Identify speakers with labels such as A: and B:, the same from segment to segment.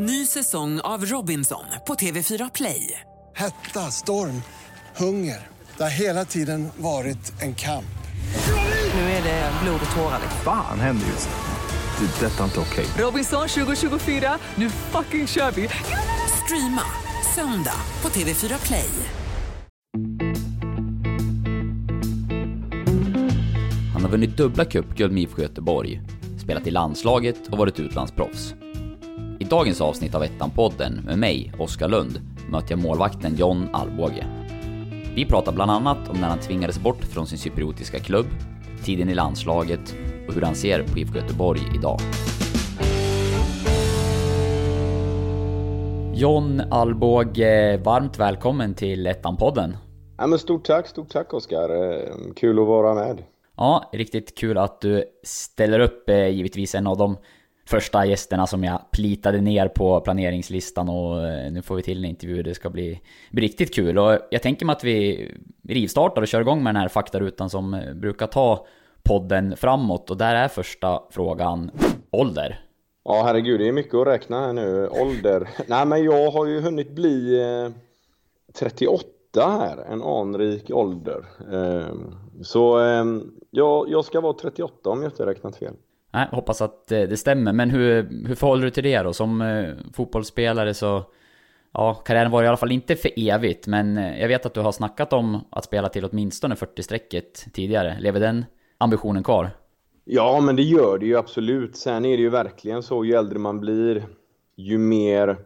A: Ny säsong av Robinson på TV4 Play.
B: Hetta, storm, hunger. Det har hela tiden varit en kamp.
A: Nu är det blod och tårar.
C: Fan händer just nu. Det. är Detta är inte okej.
A: Robinson 2024, nu fucking kör vi! Streama söndag på TV4 Play.
D: Han har vunnit dubbla cupguld med IFK Göteborg, spelat i landslaget och varit utlandsproffs. Dagens avsnitt av Ettan-podden med mig, Oskar Lund, möter jag målvakten John Alvbåge. Vi pratar bland annat om när han tvingades bort från sin cypriotiska klubb, tiden i landslaget och hur han ser på IFK Göteborg idag. John Alvbåge, varmt välkommen till Ettan-podden.
E: Ja, men stort tack, stort tack Oskar. Eh, Kul att vara med.
D: Ja, riktigt kul att du ställer upp, eh, givetvis en av de första gästerna som jag plitade ner på planeringslistan och eh, nu får vi till en intervju, det ska bli, bli riktigt kul. Och jag tänker mig att vi rivstartar och kör igång med den här faktarutan som eh, brukar ta podden framåt och där är första frågan ålder.
E: Ja, herregud, det är mycket att räkna här nu. Ålder. Nej, men jag har ju hunnit bli eh, 38 här, en anrik ålder. Så jag, jag ska vara 38 om jag inte räknat fel.
D: Nej, hoppas att eh, det stämmer. Men hur, hur förhåller du till det då? Som eh, fotbollsspelare så... Ja, karriären var i alla fall inte för evigt, men eh, jag vet att du har snackat om att spela till åtminstone 40-strecket tidigare. Lever den ambitionen kvar?
E: Ja, men det gör det ju absolut. Sen är det ju verkligen så, ju äldre man blir, ju mer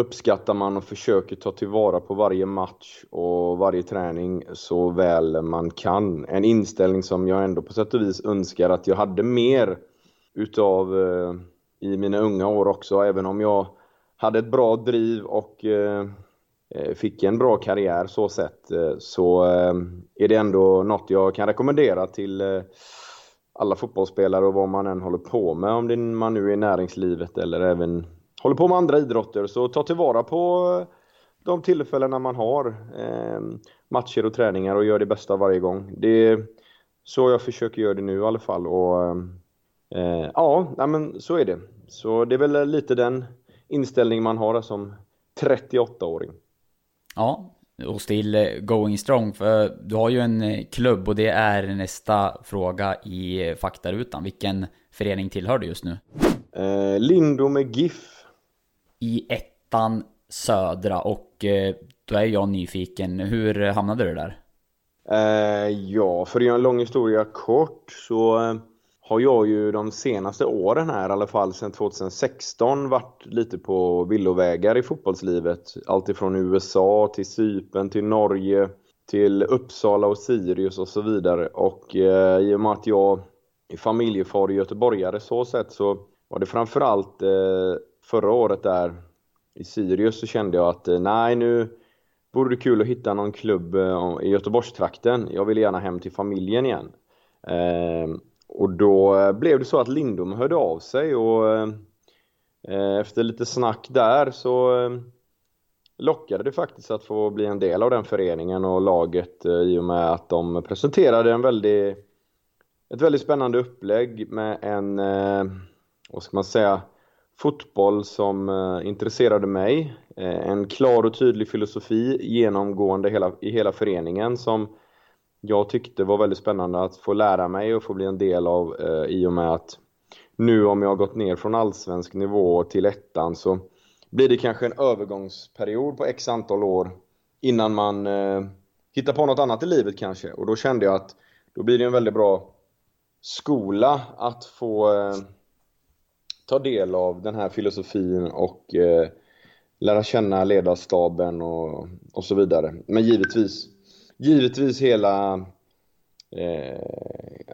E: uppskattar man och försöker ta tillvara på varje match och varje träning så väl man kan. En inställning som jag ändå på sätt och vis önskar att jag hade mer utav eh, i mina unga år också, även om jag hade ett bra driv och eh, eh fick en bra karriär så sett, eh, så eh, är det ändå något jag kan rekommendera till eh, alla fotbollsspelare och vad man än håller på med, om det man nu är i näringslivet eller även håller på med andra idrotter. Så ta tillvara på de tillfällena man har, eh, matcher och träningar och gör det bästa varje gång. Det är så jag försöker göra det nu i alla fall. Och, eh, ja, nej, men så är det. Så det är väl lite den inställning man har som 38-åring.
D: Ja, och still eh, going strong. För du har ju en eh, klubb och det är nästa fråga i faktarutan. Vilken förening tillhör du just nu?
E: Eh, Lindo med GIF
D: i ettan södra och eh, då är jag nyfiken. Hur hamnade du där?
E: Eh, ja, för att göra en lång historia kort så eh, har jag ju de senaste åren här, i alla fall sedan 2016, varit lite på villovägar i fotbollslivet. Alltifrån USA till Cypern till Norge till Uppsala och Sirius och så vidare. Och eh, i och med att jag är familjefar och göteborgare så sett så var det framförallt eh, förra året där i Sirius så kände jag att eh, nej nu vore det kul att hitta någon klubb eh, i Göteborgstrakten. Jag vill gärna hem till familjen igen. Ehm, och då eh, blev det så att Lindom hörde av sig och efter lite snack där så lockade det faktiskt att få bli en del av den föreningen och laget i och med att de presenterade en väldigt, ett väldigt spännande upplägg med en, vad ska man säga, fotboll som eh, intresserade mig. Eh, en klar och tydlig filosofi genomgående hela, i hela föreningen som jag tyckte var väldigt spännande att få lära mig och få bli en del av eh, i och med att nu om jag har gått ner från allsvensk nivå till ettan så blir det kanske en övergångsperiod på x antal år innan man eh, hittar på något annat i livet kanske. Och då kände jag att då blir det en väldigt bra skola att få eh, ta del av den här filosofin och eh, lära känna ledarstaben och, och så vidare. Men givetvis, givetvis hela eh,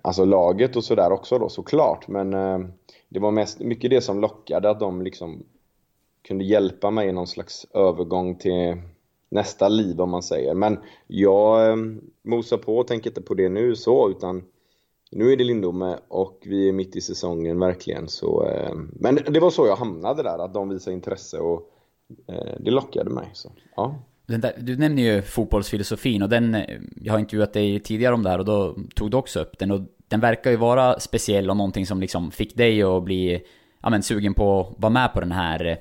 E: alltså laget och sådär också då såklart. Men eh, det var mest, mycket det som lockade att de liksom kunde hjälpa mig i någon slags övergång till nästa liv om man säger. Men jag eh, mosar på och tänker inte på det nu så utan nu är det Lindome och vi är mitt i säsongen verkligen. Så, eh, men det var så jag hamnade där, att de visade intresse och eh, det lockade mig. Så, ja.
D: Där, du nämner ju fotbollsfilosofin och den, jag har intervjuat dig tidigare om det här och då tog du också upp den och den verkar ju vara speciell och någonting som liksom fick dig att bli ja, men, sugen på att vara med på den här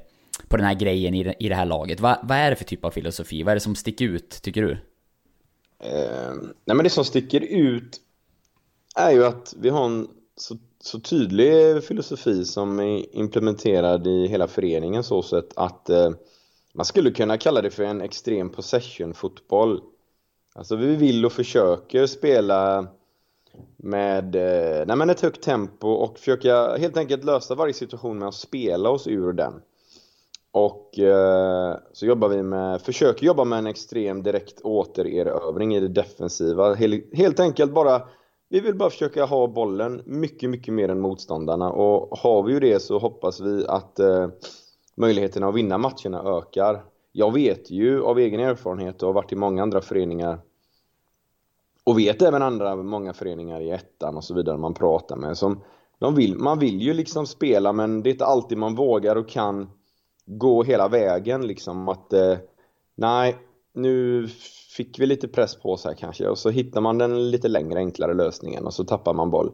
D: på den här grejen i det, i det här laget? Va, vad är det för typ av filosofi? Vad är det som sticker ut, tycker du?
E: Eh, nej men det som sticker ut är ju att vi har en så, så tydlig filosofi som är implementerad i hela föreningen så sätt att eh, man skulle kunna kalla det för en extrem possession-fotboll. Alltså vi vill och försöker spela med eh, nej men ett högt tempo och försöka helt enkelt lösa varje situation med att spela oss ur den. Och eh, så jobbar vi med, försöker jobba med en extrem direkt återerövring i det defensiva. Helt, helt enkelt bara, vi vill bara försöka ha bollen mycket, mycket mer än motståndarna. Och har vi ju det så hoppas vi att eh, möjligheterna att vinna matcherna ökar. Jag vet ju av egen erfarenhet och har varit i många andra föreningar och vet även andra, många föreningar i ettan och så vidare man pratar med som de vill, man vill ju liksom spela men det är inte alltid man vågar och kan gå hela vägen liksom att eh, nej, nu fick vi lite press på oss här kanske och så hittar man den lite längre enklare lösningen och så tappar man boll.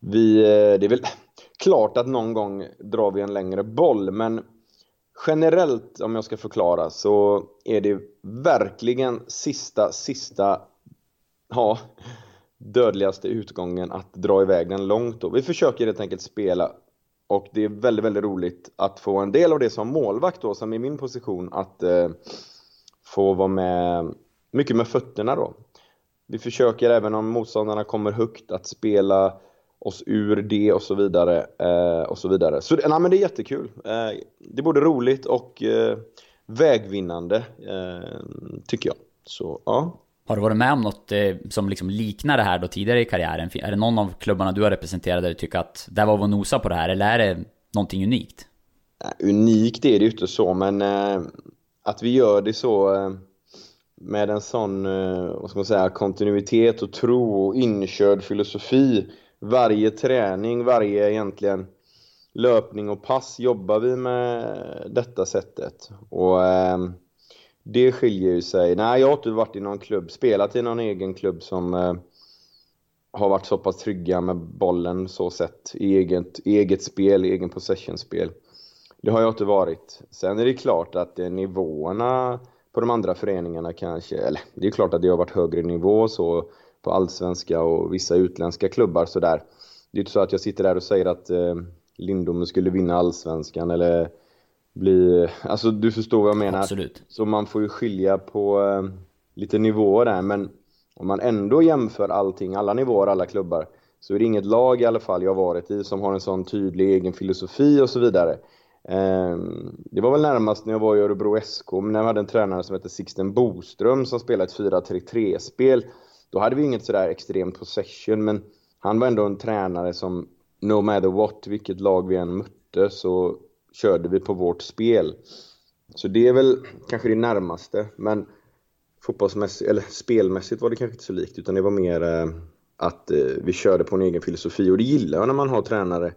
E: Vi, eh, det är väl klart att någon gång drar vi en längre boll men generellt om jag ska förklara så är det verkligen sista, sista ja, dödligaste utgången att dra iväg den långt då. Vi försöker helt enkelt spela och det är väldigt, väldigt roligt att få en del av det som målvakt då, som i min position, att eh, få vara med mycket med fötterna då. Vi försöker även om motståndarna kommer högt att spela oss ur det och så vidare. Eh, och så vidare. Så nej, men det är jättekul. Eh, det är både roligt och eh, vägvinnande, eh, tycker jag. Så ja.
D: Har du varit med om något eh, som liksom liknar det här då tidigare i karriären? Är det någon av klubbarna du har representerat där du tycker att där var vi och nosa på det här, eller är det någonting unikt?
E: Unikt är det ju inte så, men eh, att vi gör det så eh, med en sån, eh, vad ska man säga, kontinuitet och tro och inkörd filosofi. Varje träning, varje egentligen löpning och pass jobbar vi med detta sättet. Och eh, det skiljer ju sig. Nej, jag har inte varit i någon klubb, spelat i någon egen klubb som eh, har varit så pass trygga med bollen så sett i eget, eget spel, egen possession-spel. Det har jag inte varit. Sen är det klart att eh, nivåerna på de andra föreningarna kanske, eller det är klart att det har varit högre nivå så på allsvenska och vissa utländska klubbar sådär. Det är inte så att jag sitter där och säger att eh, Lindome skulle vinna allsvenskan eller bli... Alltså du förstår vad jag menar.
D: Absolut.
E: Så man får ju skilja på eh, lite nivåer där, men om man ändå jämför allting, alla nivåer, alla klubbar, så är det inget lag i alla fall jag varit i som har en sån tydlig egen filosofi och så vidare. Ehm, det var väl närmast när jag var i Örebro SK, när jag hade en tränare som hette Sixten Boström som spelade ett 4-3-3-spel. Då hade vi inget sådär extremt possession, men han var ändå en tränare som no matter what, vilket lag vi än mötte, så körde vi på vårt spel. Så det är väl kanske det närmaste, men fotbollsmässigt, eller spelmässigt var det kanske inte så likt, utan det var mer eh, att eh, vi körde på en egen filosofi. Och det gillar jag när man har tränare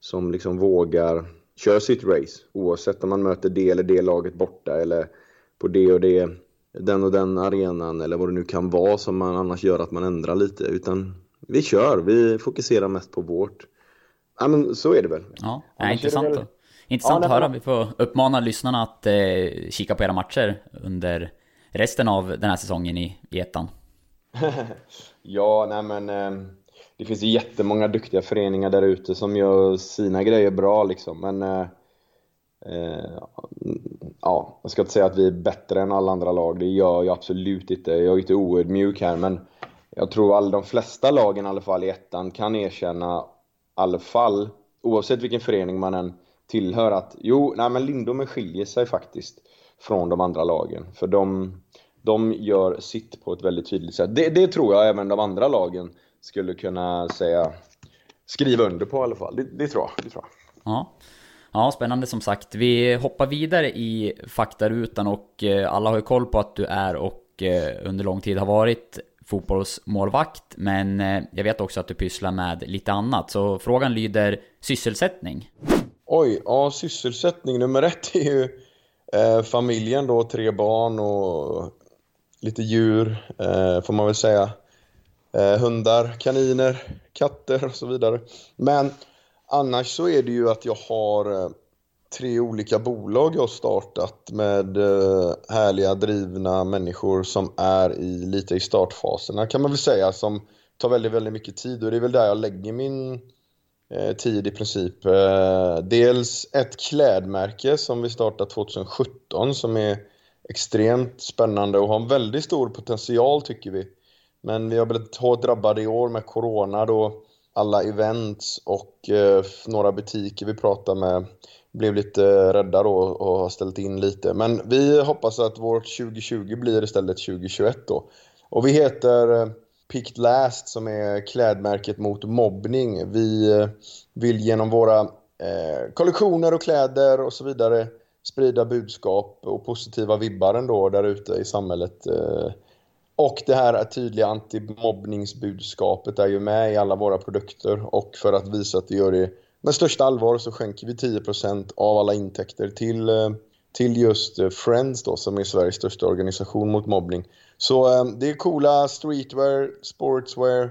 E: som liksom vågar köra sitt race, oavsett om man möter det eller det laget borta eller på det och det, den och den arenan eller vad det nu kan vara som man annars gör att man ändrar lite. Utan vi kör, vi fokuserar mest på vårt. Ja men så är det väl.
D: Ja, ja intressant. Väl... Intressant ja, att höra. Vi får uppmana lyssnarna att eh, kika på era matcher under resten av den här säsongen i, i ettan.
E: ja, nej men eh, det finns ju jättemånga duktiga föreningar där ute som gör sina grejer bra liksom. Men eh, eh, ja, jag ska inte säga att vi är bättre än alla andra lag. Det gör jag absolut inte. Jag är inte oödmjuk här, men jag tror all de flesta lagen i alla fall i ettan kan erkänna, i alla fall, oavsett vilken förening man än tillhör att jo, nej men Lindome skiljer sig faktiskt från de andra lagen. För de, de gör sitt på ett väldigt tydligt sätt. Det, det tror jag även de andra lagen skulle kunna säga, skriva under på i alla fall. Det, det, tror jag. Det tror
D: jag. Ja. ja, spännande som sagt. Vi hoppar vidare i faktarutan och eh, alla har ju koll på att du är och eh, under lång tid har varit fotbollsmålvakt. Men eh, jag vet också att du pysslar med lite annat. Så frågan lyder sysselsättning.
E: Oj, ja sysselsättning nummer ett är ju eh, familjen då, tre barn och lite djur eh, får man väl säga. Eh, hundar, kaniner, katter och så vidare. Men annars så är det ju att jag har eh, tre olika bolag jag har startat med eh, härliga drivna människor som är i, lite i startfaserna kan man väl säga som tar väldigt, väldigt mycket tid och det är väl där jag lägger min eh, tid i princip. Eh, dels ett klädmärke som vi startade 2017 som är extremt spännande och har en väldigt stor potential tycker vi. Men vi har blivit hårt drabbade i år med Corona då alla events och eh, några butiker vi pratar med blev lite eh, rädda då och har ställt in lite. Men vi hoppas att vårt 2020 blir istället 2021 då. Och vi heter eh, Picked Last som är klädmärket mot mobbning. Vi eh, vill genom våra eh, kollektioner och kläder och så vidare sprida budskap och positiva vibbar ändå där ute i samhället. Eh, och det här tydliga antimobbningsbudskapet är ju med i alla våra produkter och för att visa att vi gör det med största allvar så skänker vi 10% av alla intäkter till, eh, till just eh, Friends då, som är Sveriges största organisation mot mobbning. Så det är coola streetwear, sportswear,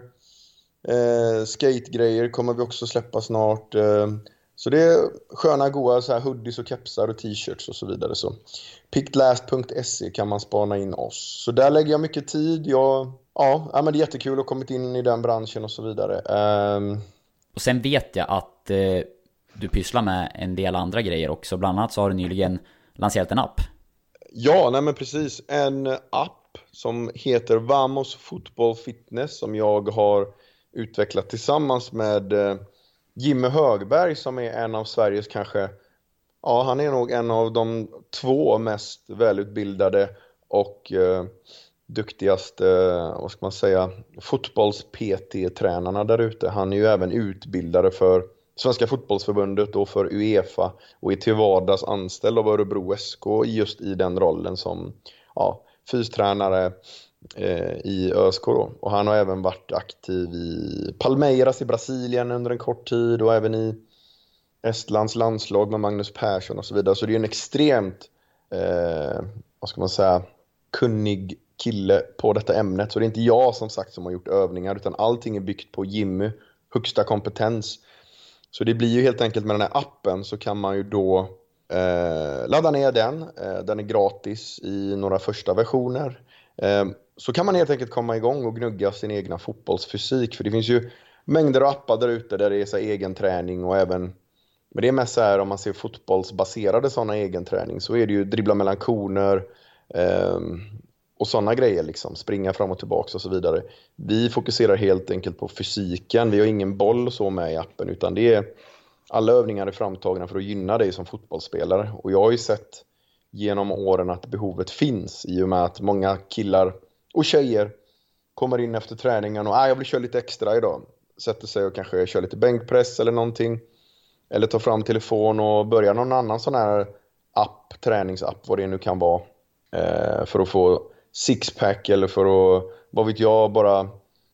E: skategrejer kommer vi också släppa snart. Så det är sköna, goa så här hoodies och kepsar och t-shirts och så vidare. Så picklast.se kan man spana in oss. Så där lägger jag mycket tid. Jag, ja, men det är jättekul att ha kommit in i den branschen och så vidare. Um...
D: Och sen vet jag att eh, du pysslar med en del andra grejer också. Bland annat så har du nyligen lanserat en app.
E: Ja, nej men precis. En app som heter Vamos Football Fitness som jag har utvecklat tillsammans med eh, Jimmy Högberg som är en av Sveriges kanske, ja han är nog en av de två mest välutbildade och eh, duktigaste, eh, vad ska man säga, fotbolls-PT-tränarna där ute. Han är ju även utbildare för Svenska fotbollsförbundet och för Uefa och är till vardags anställd av Örebro SK just i den rollen som ja, fystränare, eh, Eh, i ÖSK då. Och han har även varit aktiv i Palmeiras i Brasilien under en kort tid och även i Estlands landslag med Magnus Persson och så vidare. Så det är en extremt, eh, vad ska man säga, kunnig kille på detta ämnet. Så det är inte jag som sagt som har gjort övningar utan allting är byggt på Jimmy, högsta kompetens. Så det blir ju helt enkelt med den här appen så kan man ju då eh, ladda ner den. Eh, den är gratis i några första versioner. Eh, så kan man helt enkelt komma igång och gnugga sin egna fotbollsfysik. För det finns ju mängder av appar där ute där det är så egen träning och även men det är mest så här om man ser fotbollsbaserade sådana egen träning så är det ju dribbla mellan koner eh, och sådana grejer liksom, springa fram och tillbaka och så vidare. Vi fokuserar helt enkelt på fysiken, vi har ingen boll och så med i appen utan det är alla övningar är framtagna för att gynna dig som fotbollsspelare och jag har ju sett genom åren att behovet finns i och med att många killar och tjejer kommer in efter träningen och ah, jag vill köra lite extra idag. Sätter sig och kanske kör lite bänkpress eller någonting. Eller tar fram telefon och börjar någon annan sån här app, träningsapp, vad det nu kan vara. Eh, för att få sixpack eller för att, vad vet jag, bara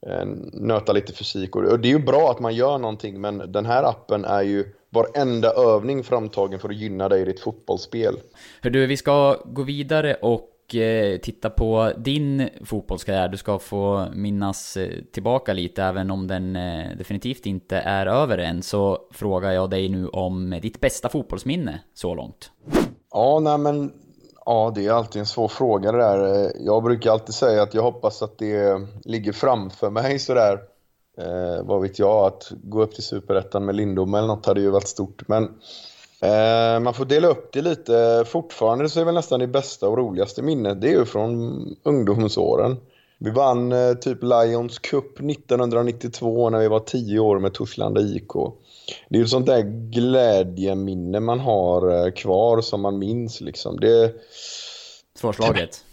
E: eh, nöta lite fysik. Och, och det är ju bra att man gör någonting men den här appen är ju varenda övning framtagen för att gynna dig i ditt fotbollsspel.
D: Hör du, vi ska gå vidare och Eh, titta på din fotbollskarriär. Du ska få minnas eh, tillbaka lite, även om den eh, definitivt inte är över än, så frågar jag dig nu om ditt bästa fotbollsminne så långt.
E: Ja, nej men Ja, det är alltid en svår fråga det där. Eh, jag brukar alltid säga att jag hoppas att det ligger framför mig sådär. Eh, vad vet jag, att gå upp till Superettan med Lindom eller något hade ju varit stort. Men Eh, man får dela upp det lite. Fortfarande så är väl nästan det bästa och roligaste minnet det är ju från ungdomsåren. Vi vann eh, typ Lions Cup 1992 när vi var 10 år med Torslanda IK. Det är ju sånt där glädjeminne man har eh, kvar som man minns liksom. Det...
D: Svårslaget?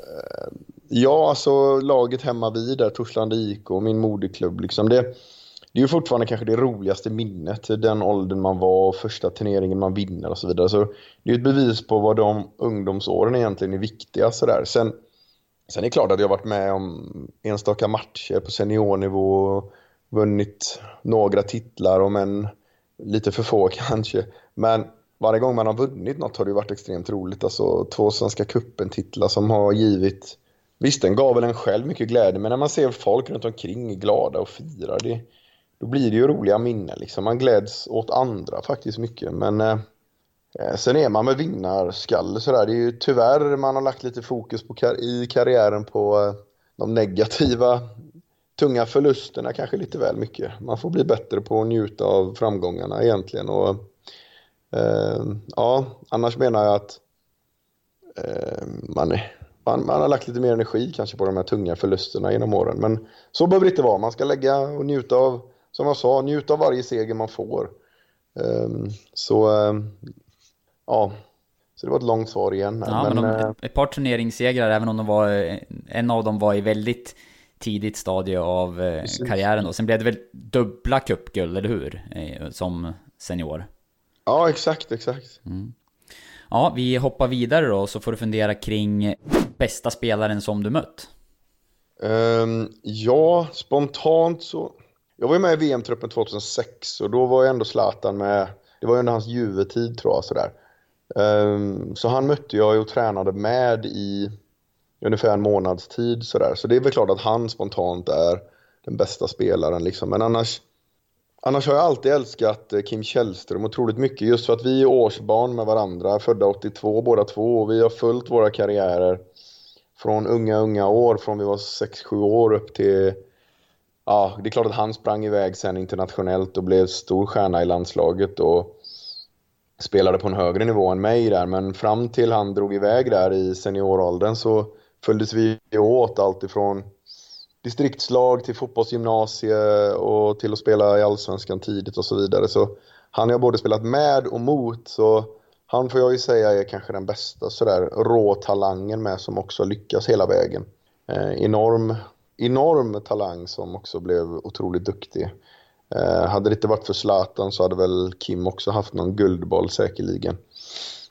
E: Eh, ja, alltså laget hemma vid där, Torslanda IK, min moderklubb liksom. Det det är ju fortfarande kanske det roligaste minnet, den åldern man var, första turneringen man vinner och så vidare. Så det är ett bevis på vad de ungdomsåren egentligen är viktiga. Sådär. Sen, sen är det klart att jag har varit med om enstaka matcher på seniornivå och vunnit några titlar, om än lite för få kanske. Men varje gång man har vunnit något har det varit extremt roligt. Alltså två Svenska cupen-titlar som har givit Visst, den gav väl en själv mycket glädje, men när man ser folk runt omkring glada och firar, det, då blir det ju roliga minnen. Liksom. Man gläds åt andra faktiskt mycket. Men eh, eh, sen är man med vinnarskalle sådär. Det är ju tyvärr man har lagt lite fokus på kar i karriären på eh, de negativa, tunga förlusterna kanske lite väl mycket. Man får bli bättre på att njuta av framgångarna egentligen. Och, eh, ja, annars menar jag att eh, man, man, man har lagt lite mer energi kanske på de här tunga förlusterna genom åren. Men så behöver det inte vara. Man ska lägga och njuta av, som jag sa, njuta av varje seger man får. Um, så um, ja, så det var ett långt svar igen.
D: Ja, men, men de, äh, ett par turneringssegrar, även om de var, en av dem var i väldigt tidigt stadie av eh, karriären då. Sen blev det väl dubbla cupguld, eller hur? Eh, som senior.
E: Ja, exakt, exakt.
D: Mm. Ja, vi hoppar vidare då, så får du fundera kring bästa spelaren som du mött.
E: Um, ja, spontant så... Jag var ju med i VM-truppen 2006 och då var ju ändå Zlatan med... Det var ju under hans Juve-tid tror jag sådär. Um, så han mötte jag och tränade med i ungefär en månads tid sådär. Så det är väl klart att han spontant är den bästa spelaren liksom. Men annars, annars har jag alltid älskat eh, Kim Källström otroligt mycket. Just för att vi är årsbarn med varandra, födda 82 båda två. Och vi har följt våra karriärer från unga, unga år, från vi var 6-7 år upp till Ja, det är klart att han sprang iväg sen internationellt och blev stor stjärna i landslaget och spelade på en högre nivå än mig där. Men fram till han drog iväg där i senioråldern så följdes vi åt allt ifrån distriktslag till fotbollsgymnasie och till att spela i Allsvenskan tidigt och så vidare. Så han har jag både spelat med och mot. Så han får jag ju säga är kanske den bästa sådär råtalangen med som också lyckas hela vägen. Eh, enorm, enorm talang som också blev otroligt duktig. Eh, hade det inte varit för Zlatan så hade väl Kim också haft någon guldboll säkerligen.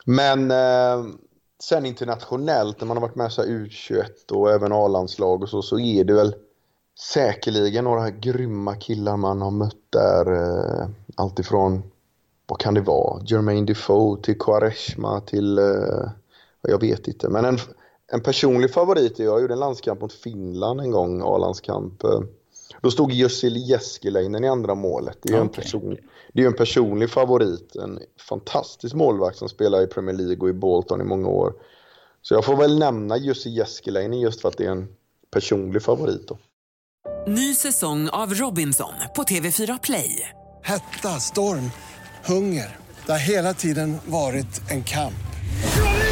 E: Men eh, sen internationellt när man har varit med så U21 och även A-landslag och så, så är det väl säkerligen några grymma killar man har mött där. Eh, Alltifrån, vad kan det vara, Jermaine Defoe till Quaresma till, eh, jag vet inte. Men en, en personlig favorit är jag gjorde en landskamp mot Finland en gång, A-landskamp. Då stod Jussi Jääskeläinen i andra målet. Det är ju okay. en, person, det är en personlig favorit. En fantastisk målvakt som spelar i Premier League och i Bolton i många år. Så jag får väl nämna Jussi Jääskeläinen just för att det är en personlig favorit. Då.
A: Ny säsong av Robinson på TV4 Play.
B: Hetta, storm, hunger. Det har hela tiden varit en kamp.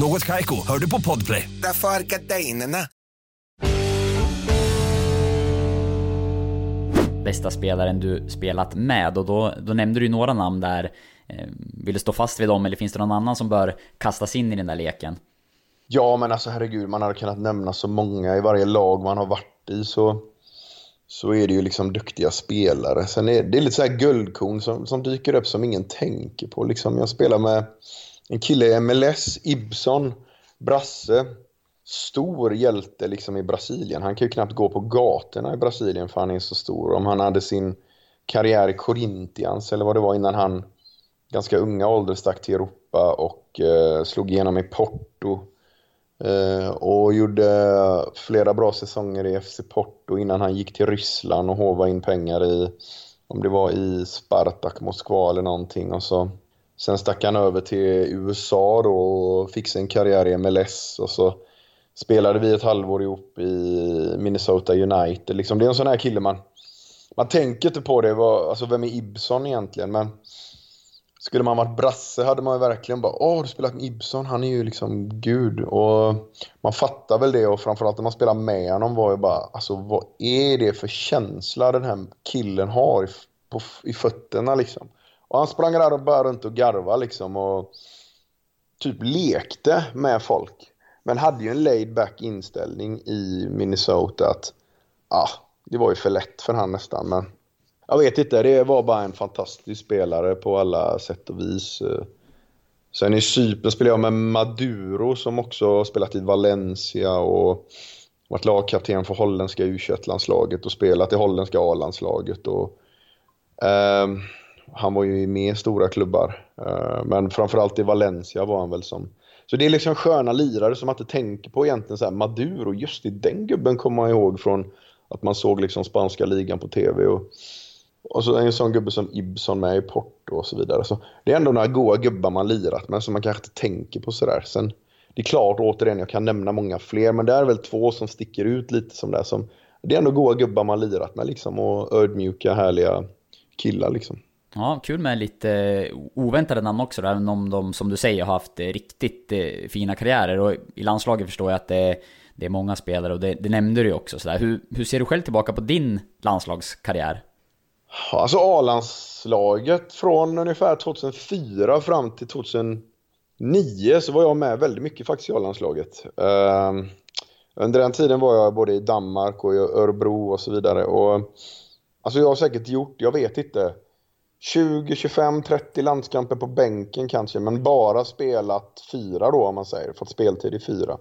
F: Något kajko, hör du på podplay.
G: Därför är gardinerna.
D: Bästa spelaren du spelat med och då, då nämnde du några namn där. Eh, vill du stå fast vid dem eller finns det någon annan som bör kastas in i den där leken?
E: Ja, men alltså herregud, man hade kunnat nämna så många i varje lag man har varit i så så är det ju liksom duktiga spelare. Sen är det lite så här guldkorn som, som dyker upp som ingen tänker på. Liksom jag spelar med en kille i MLS, Ibson, Brasse. Stor hjälte liksom i Brasilien. Han kan ju knappt gå på gatorna i Brasilien för han är så stor. Om han hade sin karriär i Corinthians eller vad det var innan han ganska unga ålder stack till Europa och eh, slog igenom i Porto Eh, och gjorde flera bra säsonger i FC Porto innan han gick till Ryssland och håvade in pengar i, om det var i Spartak Moskva eller någonting. Och så, sen stack han över till USA då och fick sin karriär i MLS. Och så spelade vi ett halvår ihop i Minnesota United. Liksom, det är en sån här kille man... Man tänker inte på det, alltså vem är Ibson egentligen? Men skulle man varit brasse hade man ju verkligen bara åh, du spelat med Ibson, han är ju liksom gud. Och man fattar väl det och framförallt när man spelar med honom var ju bara, alltså vad är det för känsla den här killen har i, på, i fötterna liksom. Och han sprang där och bara runt och garva liksom och typ lekte med folk. Men hade ju en laid back inställning i Minnesota att ah, det var ju för lätt för han nästan. Men jag vet inte, det var bara en fantastisk spelare på alla sätt och vis. Sen i Cypern spelade jag med Maduro som också har spelat i Valencia och varit lagkapten för holländska u landslaget och spelat i holländska A-landslaget. Och, um, han var ju med i stora klubbar, eh, men framförallt i Valencia var han väl som... Så det är liksom sköna lirare som man inte tänker på egentligen. Så här, Maduro, just det, den gubben kommer man ihåg från att man såg liksom spanska ligan på tv. Och, och så en sån gubbe som Ibson med i Porto och så vidare. Så det är ändå några goa gubbar man lirat med som man kanske inte tänker på sådär. Sen, det är klart, återigen, jag kan nämna många fler, men det är väl två som sticker ut lite som det som Det är ändå goa gubbar man lirat med liksom och ödmjuka, härliga killar liksom.
D: Ja, kul med lite oväntade namn också, även om de som du säger har haft eh, riktigt eh, fina karriärer. Och i landslaget förstår jag att det, det är många spelare och det, det nämnde du ju också. Så hur, hur ser du själv tillbaka på din landslagskarriär?
E: Alltså A-landslaget från ungefär 2004 fram till 2009 så var jag med väldigt mycket faktiskt i A-landslaget. Uh, under den tiden var jag både i Danmark och i Örebro och så vidare. Och, alltså jag har säkert gjort, jag vet inte, 20, 25, 30 landskamper på bänken kanske, men bara spelat fyra då om man säger, fått speltid i fyra.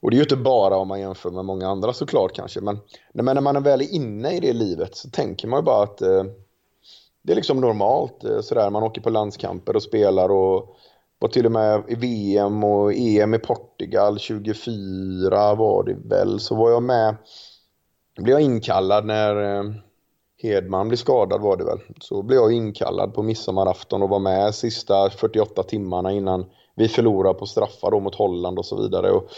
E: Och det är ju inte bara om man jämför med många andra såklart kanske, men, men när man är väl inne i det livet så tänker man ju bara att eh, det är liksom normalt eh, sådär. Man åker på landskamper och spelar och var till och med i VM och EM i Portugal 24 var det väl, så var jag med. blev jag inkallad när eh, Hedman blir skadad var det väl. Så blev jag inkallad på midsommarafton och var med sista 48 timmarna innan vi förlorade på straffar då mot Holland och så vidare. Och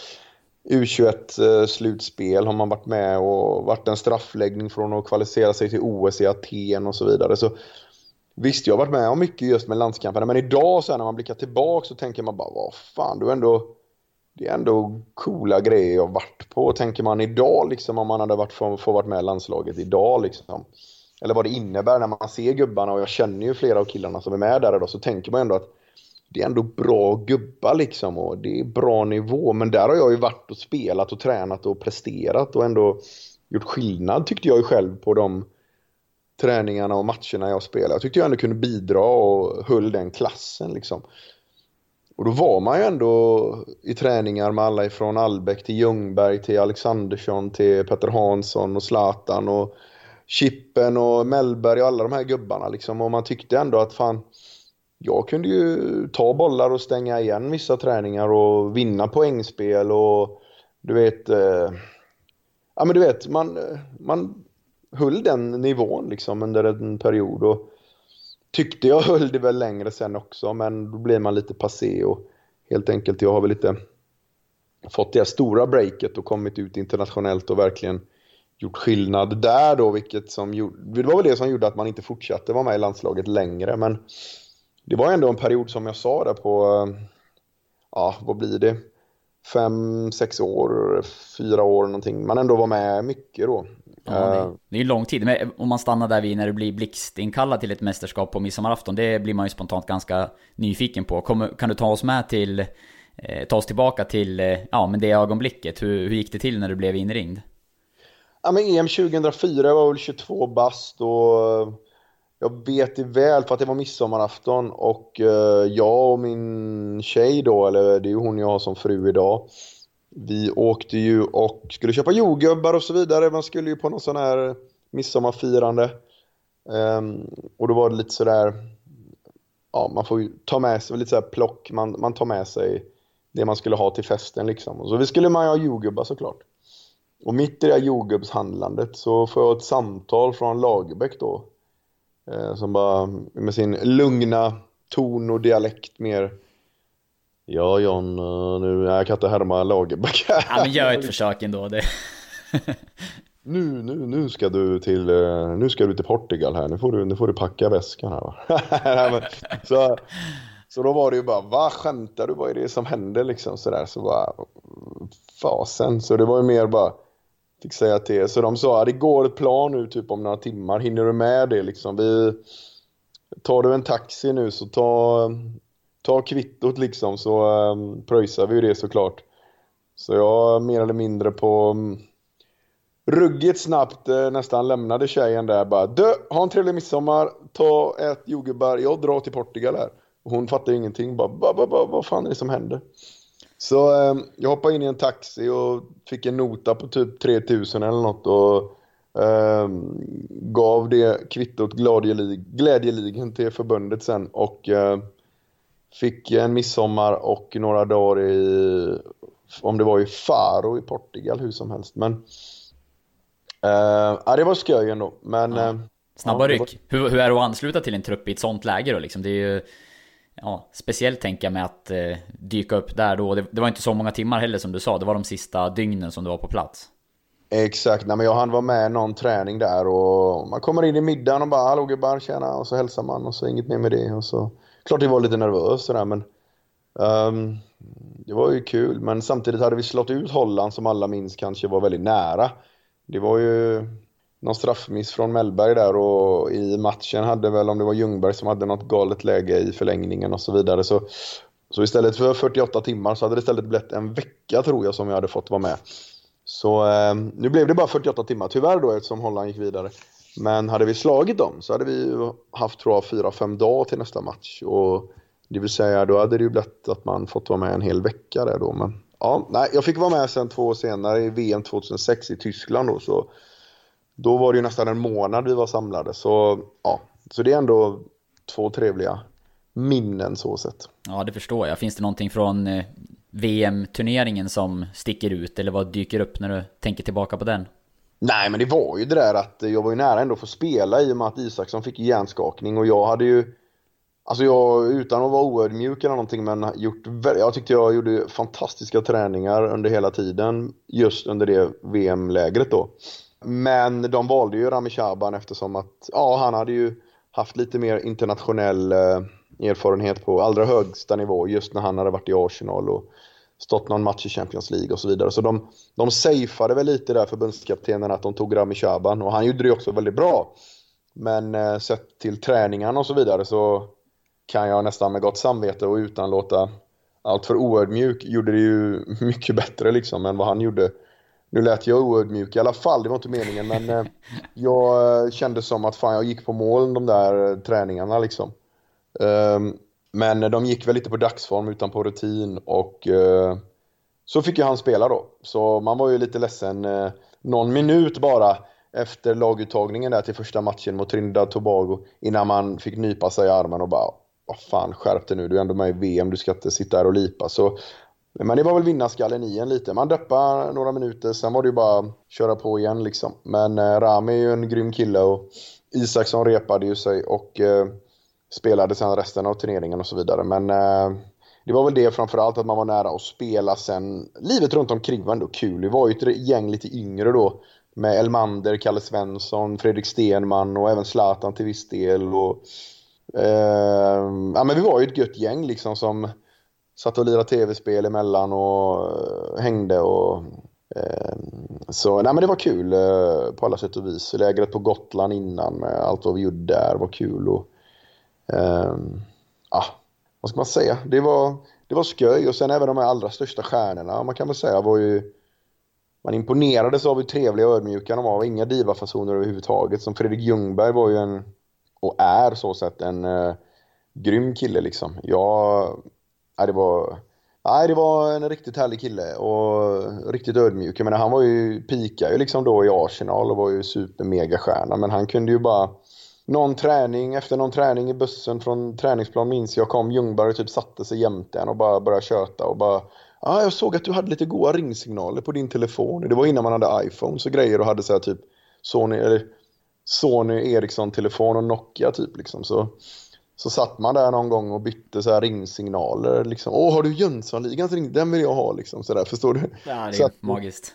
E: U21-slutspel eh, har man varit med och varit en straffläggning från att kvalificera sig till OS i Aten och så vidare. Så Visst, jag har varit med om mycket just med landskamperna, men idag så här, när man blickar tillbaka så tänker man bara, vad fan, du ändå, det är ändå coola grejer jag varit på, tänker man idag liksom om man hade varit få, varit med i landslaget idag liksom. Eller vad det innebär när man ser gubbarna och jag känner ju flera av killarna som är med där idag, så tänker man ändå att det är ändå bra gubbar liksom och det är bra nivå. Men där har jag ju varit och spelat och tränat och presterat och ändå gjort skillnad tyckte jag ju själv på de träningarna och matcherna jag spelade. Jag tyckte jag ändå kunde bidra och höll den klassen liksom. Och då var man ju ändå i träningar med alla ifrån Albeck till Ljungberg till Alexandersson till Petter Hansson och Zlatan och Chippen och Mellberg och alla de här gubbarna liksom. Och man tyckte ändå att fan jag kunde ju ta bollar och stänga igen vissa träningar och vinna poängspel och du vet, eh, ja men du vet, man, man höll den nivån liksom under en period och tyckte jag höll det väl längre sen också men då blir man lite passé och helt enkelt jag har väl lite fått det här stora breaket och kommit ut internationellt och verkligen gjort skillnad där då vilket som gjorde, det var väl det som gjorde att man inte fortsatte vara med i landslaget längre men det var ändå en period som jag sa där på, ja vad blir det, fem, sex år, fyra år någonting. Man ändå var med mycket då.
D: Ja, det, det är ju lång tid, men om man stannar där vid när det blir blixtinkallad till ett mästerskap på midsommarafton, det blir man ju spontant ganska nyfiken på. Kom, kan du ta oss med till, eh, ta oss tillbaka till, eh, ja men det ögonblicket, hur, hur gick det till när du blev inringd?
E: Ja men EM 2004, jag var väl 22 bast och eh, jag vet det väl för att det var midsommarafton och eh, jag och min tjej då, eller det är ju hon jag har som fru idag. Vi åkte ju och skulle köpa jordgubbar och så vidare. Man skulle ju på någon sån här midsommarfirande. Um, och då var det lite sådär, ja man får ju ta med sig lite sådär plock, man, man tar med sig det man skulle ha till festen liksom. Och så vi skulle man ju ha jordgubbar såklart. Och mitt i det här jordgubbshandlandet så får jag ett samtal från Lagerbäck då Eh, som bara med sin lugna ton och dialekt mer Ja John, eh, nu, jag kan inte härma Lagerbäck
D: Ja men gör ett försök ändå det.
E: nu, nu, nu ska du till, eh, nu ska du till Portugal här, nu får du, nu får du packa väskan här va. så, så då var det ju bara, vad skämtar du? Vad är det som händer liksom sådär? Så bara, fasen. Så det var ju mer bara, fick säga till. Så de sa att det går ett plan nu typ om några timmar. Hinner du med det liksom? Vi, tar du en taxi nu så ta, ta kvittot liksom så um, pröjsar vi ju det såklart. Så jag mer eller mindre på um, ruggigt snabbt eh, nästan lämnade tjejen där bara Du, ha en trevlig midsommar, ta ett jordgubbar, jag drar till Portugal här. Och hon fattar ingenting, bara vad fan är det som händer? Så eh, jag hoppade in i en taxi och fick en nota på typ 3000 eller något och eh, gav det kvittot glädjelig, glädjeligen till förbundet sen och eh, fick en midsommar och några dagar i, om det var i Faro i Portugal, hur som helst. Men eh, ja, det var skoj ändå. Men,
D: Ja.
E: eh,
D: Snabba
E: ja,
D: ryck. Hur, hur är det att ansluta till en trupp i ett sånt läge då liksom? Det är ju... Ja, speciellt tänker jag med att eh, dyka upp där då. Det, det var inte så många timmar heller som du sa. Det var de sista dygnen som du var på plats.
E: Exakt, nej men jag hann vara med någon träning där och man kommer in i middagen och bara hallå gubbar, tjena och så hälsar man och så inget mer med det och så klart det var lite nervöst sådär men um, det var ju kul men samtidigt hade vi slått ut Holland som alla minns kanske var väldigt nära. Det var ju någon straffmiss från Mellberg där och i matchen hade väl om det var Ljungberg som hade något galet läge i förlängningen och så vidare så så istället för 48 timmar så hade det istället blivit en vecka tror jag som jag hade fått vara med. Så eh, nu blev det bara 48 timmar tyvärr då eftersom Holland gick vidare. Men hade vi slagit dem så hade vi haft tror jag 4-5 dagar till nästa match. Och det vill säga då hade det ju blivit att man fått vara med en hel vecka där då. Men ja, nej, jag fick vara med sen två år senare i VM 2006 i Tyskland då. Så då var det ju nästan en månad vi var samlade. Så ja, så det är ändå två trevliga minnen så sett.
D: Ja, det förstår jag. Finns det någonting från eh, VM-turneringen som sticker ut? Eller vad dyker upp när du tänker tillbaka på den?
E: Nej, men det var ju det där att jag var ju nära ändå att få spela i och med att Isaksson fick hjärnskakning och jag hade ju Alltså jag, utan att vara oödmjuk eller någonting, men gjort, jag tyckte jag gjorde fantastiska träningar under hela tiden just under det VM-lägret då. Men de valde ju Rami Shaban eftersom att, ja han hade ju haft lite mer internationell eh, erfarenhet på allra högsta nivå just när han hade varit i Arsenal och stått någon match i Champions League och så vidare. Så de, de safeade väl lite där förbundskaptenen att de tog Rami Shaban och han gjorde det också väldigt bra. Men eh, sett till träningarna och så vidare så kan jag nästan med gott samvete och utan låta allt för oödmjuk gjorde det ju mycket bättre liksom än vad han gjorde. Nu lät jag oödmjuk i alla fall, det var inte meningen men eh, jag eh, kände som att fan jag gick på mål de där eh, träningarna liksom. Ehm, men de gick väl lite på dagsform utan på rutin och så fick ju han spela då. Så man var ju lite ledsen någon minut bara efter laguttagningen där till första matchen mot Trinidad Tobago innan man fick nypa sig i armen och bara vad fan skärp dig nu, du är ändå med i VM, du ska inte sitta här och lipa. Så, men det var väl vinnarskallen i en lite. Man deppade några minuter, sen var det ju bara att köra på igen liksom. Men eh, Rami är ju en grym kille och Isaksson repade ju sig och eh, spelade sen resten av turneringen och så vidare. Men eh, det var väl det framförallt att man var nära att spela sen. Livet runt omkring var ändå kul. Vi var ju ett gäng lite yngre då. Med Elmander, Kalle Svensson, Fredrik Stenman och även Zlatan till viss del. Och, eh, ja, men vi var ju ett gött gäng liksom som satt och lirade tv-spel emellan och eh, hängde. Och, eh, så nej, men det var kul eh, på alla sätt och vis. Lägret på Gotland innan med allt vad vi gjorde där var kul. Och, Ehm, ah, vad ska man säga? Det var, det var sköj och sen även de här allra största stjärnorna man kan väl säga var ju man imponerades av hur trevliga och ödmjuka de var. Inga divafasoner överhuvudtaget. Som Fredrik Ljungberg var ju en, och är så sett, en eh, grym kille liksom. Jag, nej, det var, nej, det var en riktigt härlig kille och riktigt ödmjuk. Jag menar, han var ju, pika ju liksom då i Arsenal och var ju super-megastjärna. Men han kunde ju bara någon träning, efter någon träning i bussen från träningsplan minns jag kom Ljungberg och typ satte sig jämte en och bara började köta och bara Ja, jag såg att du hade lite goda ringsignaler på din telefon. Det var innan man hade iPhones och grejer och hade så här typ Sony, eller Sony Ericsson-telefon och Nokia typ liksom. Så, så satt man där någon gång och bytte så här ringsignaler liksom. Åh, har du Jönssonligans ring? Den vill jag ha liksom. Så där, förstår du?
D: Ja, det är
E: Så att-
D: magiskt.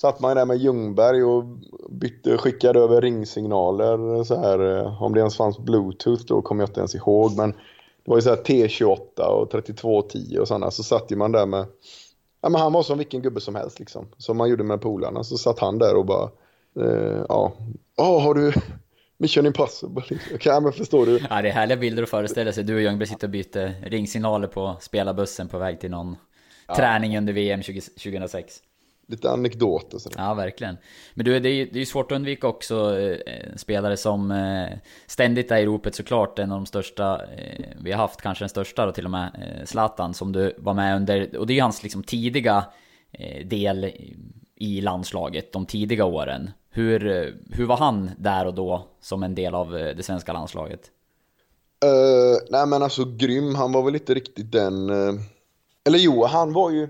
E: satt man där med Ljungberg och bytte, skickade över ringsignaler så här. eh, Om det ens fanns bluetooth då kommer jag inte ens ihåg. Men det var ju så här T28 och 3210 och sådana. Så satt ju man där med... Ja men han var som vilken gubbe som helst liksom. Som man gjorde med polarna. Så satt han där och bara... Eh, ja. Ja, har du... Mission impossible. Liksom. Ja, men förstår du?
D: Ja, det är härliga bilder att föreställa sig. Du och Ljungberg sitter och byter ringsignaler på spelarbussen på väg till någon träning under VM 20, 2006.
E: lite anekdoter sådär.
D: Ja, verkligen. Men du, det är ju det är svårt att undvika också eh, spelare som eh, ständigt är i ropet såklart. En av de största eh, vi har haft, kanske den största då till och med, eh, Zlatan, som du var med under. Och det är ju hans liksom tidiga eh, del i landslaget, de tidiga åren. Hur, eh, hur var han där och då som en del av eh, det svenska landslaget?
E: Uh, nej men alltså grym, han var väl inte riktigt den... Uh, eller jo, han var ju...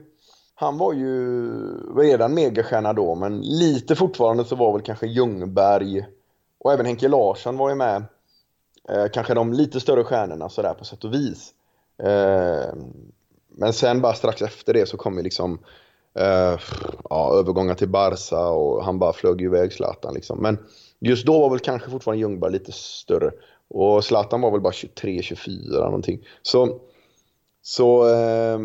E: Han var ju redan megastjärna då, men lite fortfarande så var väl kanske Ljungberg och även Henke Larsson var ju med. Uh, kanske de lite större stjärnorna sådär på sätt och vis. men sen bara strax efter det så kom ju liksom Eh, ja, övergångar till Barca och han bara flög iväg Zlatan liksom. Men just då var väl kanske fortfarande Ljungberg lite större. Och Zlatan var väl bara 23-24 någonting. Så, så eh,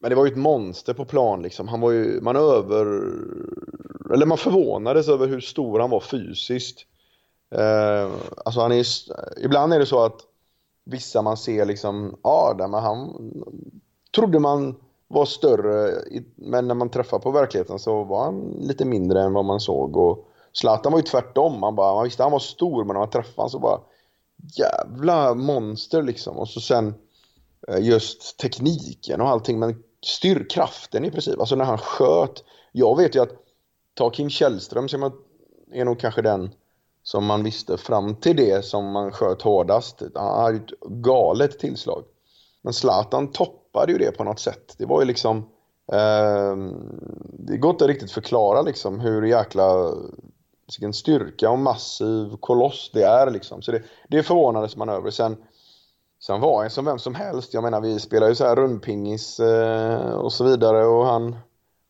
E: men det var ju ett monster på plan liksom. Han var ju, man över, eller man förvånades över hur stor han var fysiskt. Eh, alltså han är, ibland är det så att vissa man ser liksom, ah, ja, men han trodde man var större, men när man träffar på verkligheten så var han lite mindre än vad man såg. Och Zlatan var ju tvärtom, man, bara, man visste han var stor men när man träffade honom så bara jävla monster liksom. Och så sen eh, just tekniken och allting, men styrkraften i princip. Alltså när han sköt. Jag vet ju att ta Kim Källström som är nog kanske den som man visste fram till det som man sköt hårdast. Han hade ett galet tillslag. Men Zlatan toppade ju det på något sätt. Det var ju liksom... Eh, det går inte riktigt förklara liksom hur jäkla vilken styrka och massiv koloss det är liksom. Så det, det förvånades man över. Sen, sen var han som vem som helst. Jag menar vi spelar ju så här rundpingis eh, och så vidare och han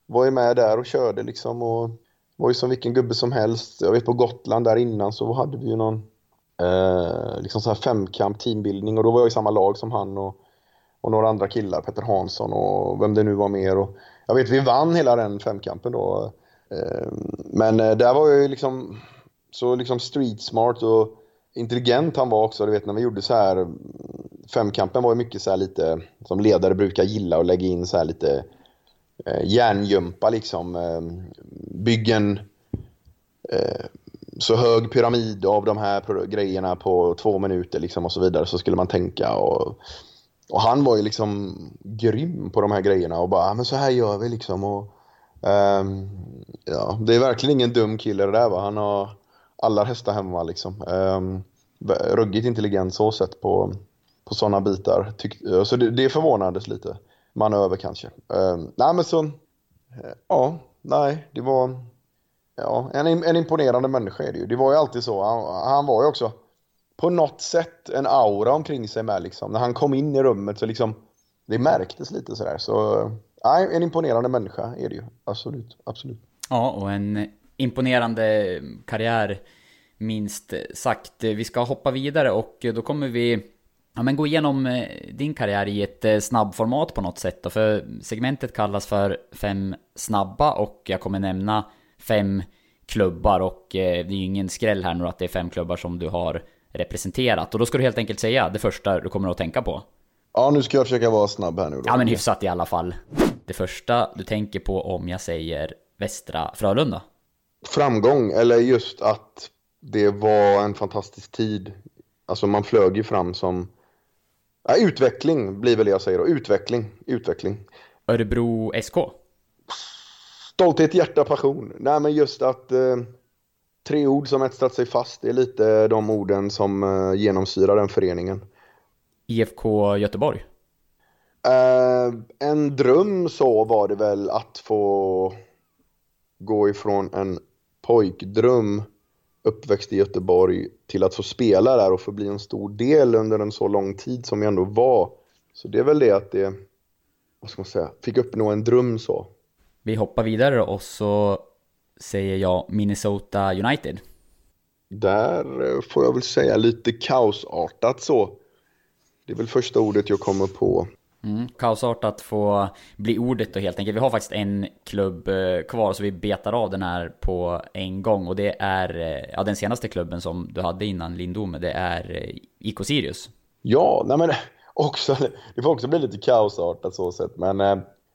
E: var ju med där och körde liksom och var ju som vilken gubbe som helst. Jag vet på Gotland där innan så hade vi ju någon eh, liksom så här femkamp teambildning och då var jag i samma lag som han och, och några andra killar, Petter Hansson och vem det nu var mer. Och jag vet vi vann hela den femkampen då. Ehm, men eh, där var jag ju liksom så liksom street smart och intelligent han var också. Du vet när vi gjorde så här mm, femkampen var ju mycket så här lite som ledare brukar gilla att lägga in så här lite eh, järngympa liksom. Eh, bygg en eh, så hög pyramid av de här grejerna på två minuter liksom och så vidare så skulle man tänka och, och han var ju liksom grym på de här grejerna och bara ah, men så här gör vi liksom och Um, ja, det är verkligen ingen dum kille det där va. Han har alla hästar hemma liksom. Um, ruggigt intelligent så sett på, på sådana bitar. Tyck, så det, det förvånades lite. Manöver kanske. Um, nej men så, eh, ja, nej, det var ja, en, en imponerande människa är det ju. Det var ju alltid så. Han, han var ju också på något sätt en aura omkring sig med liksom. När han kom in i rummet så liksom, det märktes lite sådär. Så Nej, en imponerande människa är det ju. Absolut, absolut.
D: Ja, och en imponerande karriär minst sagt. Vi ska hoppa vidare och då kommer vi ja, men gå igenom eh, din karriär i ett eh, snabbformat på något sätt. Då, för segmentet kallas för fem snabba och jag kommer nämna fem klubbar och eh, det är ju ingen skräll här nu att det är fem klubbar som du har representerat. Och då ska du helt enkelt säga det första du kommer att tänka på.
E: Ja, nu ska jag försöka vara snabb här nu då.
D: Ja, men hyfsat i alla fall. Det första du tänker på om jag säger Västra Frölunda?
E: Framgång, eller just att det var en fantastisk tid. Alltså man flög ju fram som... Ja, utveckling blir väl det jag säger då. Utveckling, utveckling.
D: Örebro SK?
E: Stolthet, hjärta, passion. Nej men just att eh, tre ord som etsat sig fast. Det är lite de orden som eh, genomsyrar den föreningen.
D: IFK Göteborg?
E: Uh, en dröm så var det väl att få gå ifrån en pojkdröm uppväxt i Göteborg till att få spela där och få bli en stor del under en så lång tid som jag ändå var. Så det är väl det att det, vad ska man säga, fick uppnå en dröm så.
D: Vi hoppar vidare och så säger jag Minnesota United.
E: Där får jag väl säga lite kaosartat så. Det är väl första ordet jag kommer på.
D: Mm, kaosartat få bli ordet då helt enkelt. Vi har faktiskt en klubb eh, kvar så vi betar av den här på en gång. Och det är eh, ja, den senaste klubben som du hade innan Lindome. Det är eh, IK Sirius.
E: Ja, nej men också, det får också bli lite kaosartat så sett. Men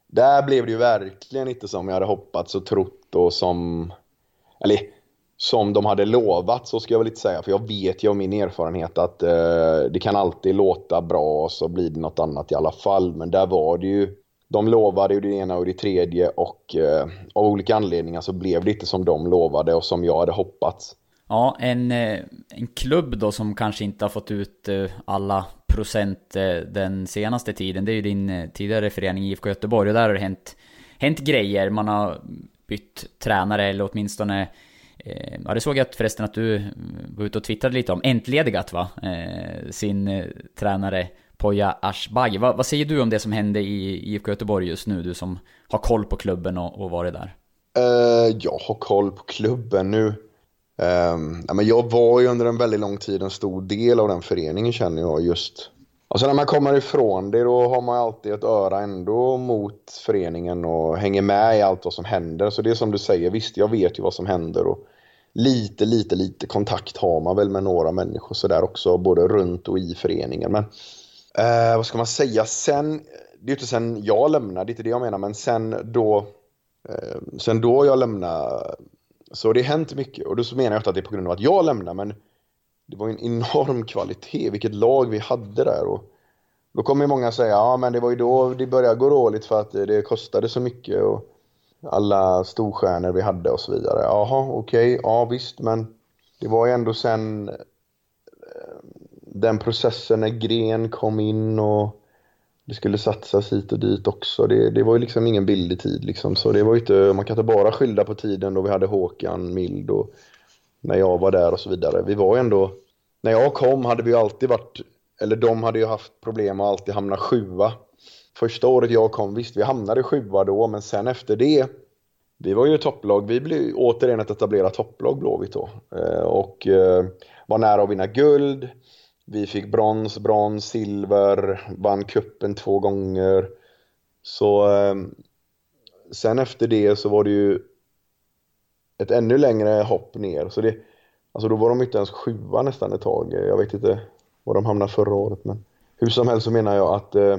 E: där blev det ju verkligen inte som jag hade hoppats och trott och som, eller som de hade lovat, så ska jag väl inte säga. För jag vet ju av min erfarenhet att eh, det kan alltid låta bra och så blir det något annat i alla fall. Men där var det ju, de lovade ju det ena och det tredje och eh, av olika anledningar så blev det inte som de lovade och som jag hade hoppats.
D: Ja, en, eh, en klubb då som kanske inte har fått ut eh, alla procent eh, den senaste tiden, det är ju din tidigare förening IFK Göteborg och där har det hänt, hänt grejer. Man har bytt tränare eller åtminstone eh, Ja, det såg jag förresten att du var ute och twittrade lite om. Entledigat va? Eh, sin eh, tränare Poya Ashbagi. Va, vad säger du om det som hände i IFK Göteborg just nu? Du som har koll på klubben och, och varit där.
E: Uh, jag har koll på klubben nu. Um, ja, men jag var ju under en väldigt lång tid en stor del av den föreningen känner jag just. Alltså när man kommer ifrån det då har man alltid ett öra ändå mot föreningen och hänger med i allt vad som händer. Så det är som du säger, visst jag vet ju vad som händer och lite, lite, lite kontakt har man väl med några människor sådär också, både runt och i föreningen. Men eh, vad ska man säga, sen, det är ju inte sen jag lämnade, det är inte det jag menar, men sen då, eh, sen då jag lämnade så det har hänt mycket och då så menar jag inte att det är på grund av att jag lämnar men det var en enorm kvalitet, vilket lag vi hade där. Och då kommer många säga, ja men det var ju då det började gå dåligt för att det kostade så mycket och alla storstjärnor vi hade och så vidare. Jaha, okej, okay, ja visst men det var ju ändå sen eh, den processen när Gren kom in och det skulle satsas hit och dit också. Det, det var ju liksom ingen billig tid liksom. Så det var inte, man kan inte bara skylla på tiden då vi hade Håkan Mild och när jag var där och så vidare. Vi var ju ändå, när jag kom hade vi alltid varit, eller de hade ju haft problem att alltid hamna sjua. Första året jag kom, visst vi hamnade sjua då, men sen efter det, vi var ju topplag, vi blev återigen ett etablerat topplag Blåvitt då. Eh, och eh, var nära att vinna guld. Vi fick brons, brons, silver, vann kuppen två gånger. Så eh, sen efter det så var det ju ett ännu längre hopp ner. Så det, alltså då var de inte ens sjua nästan ett tag. Jag vet inte var de hamnade förra året men hur som helst så menar jag att eh,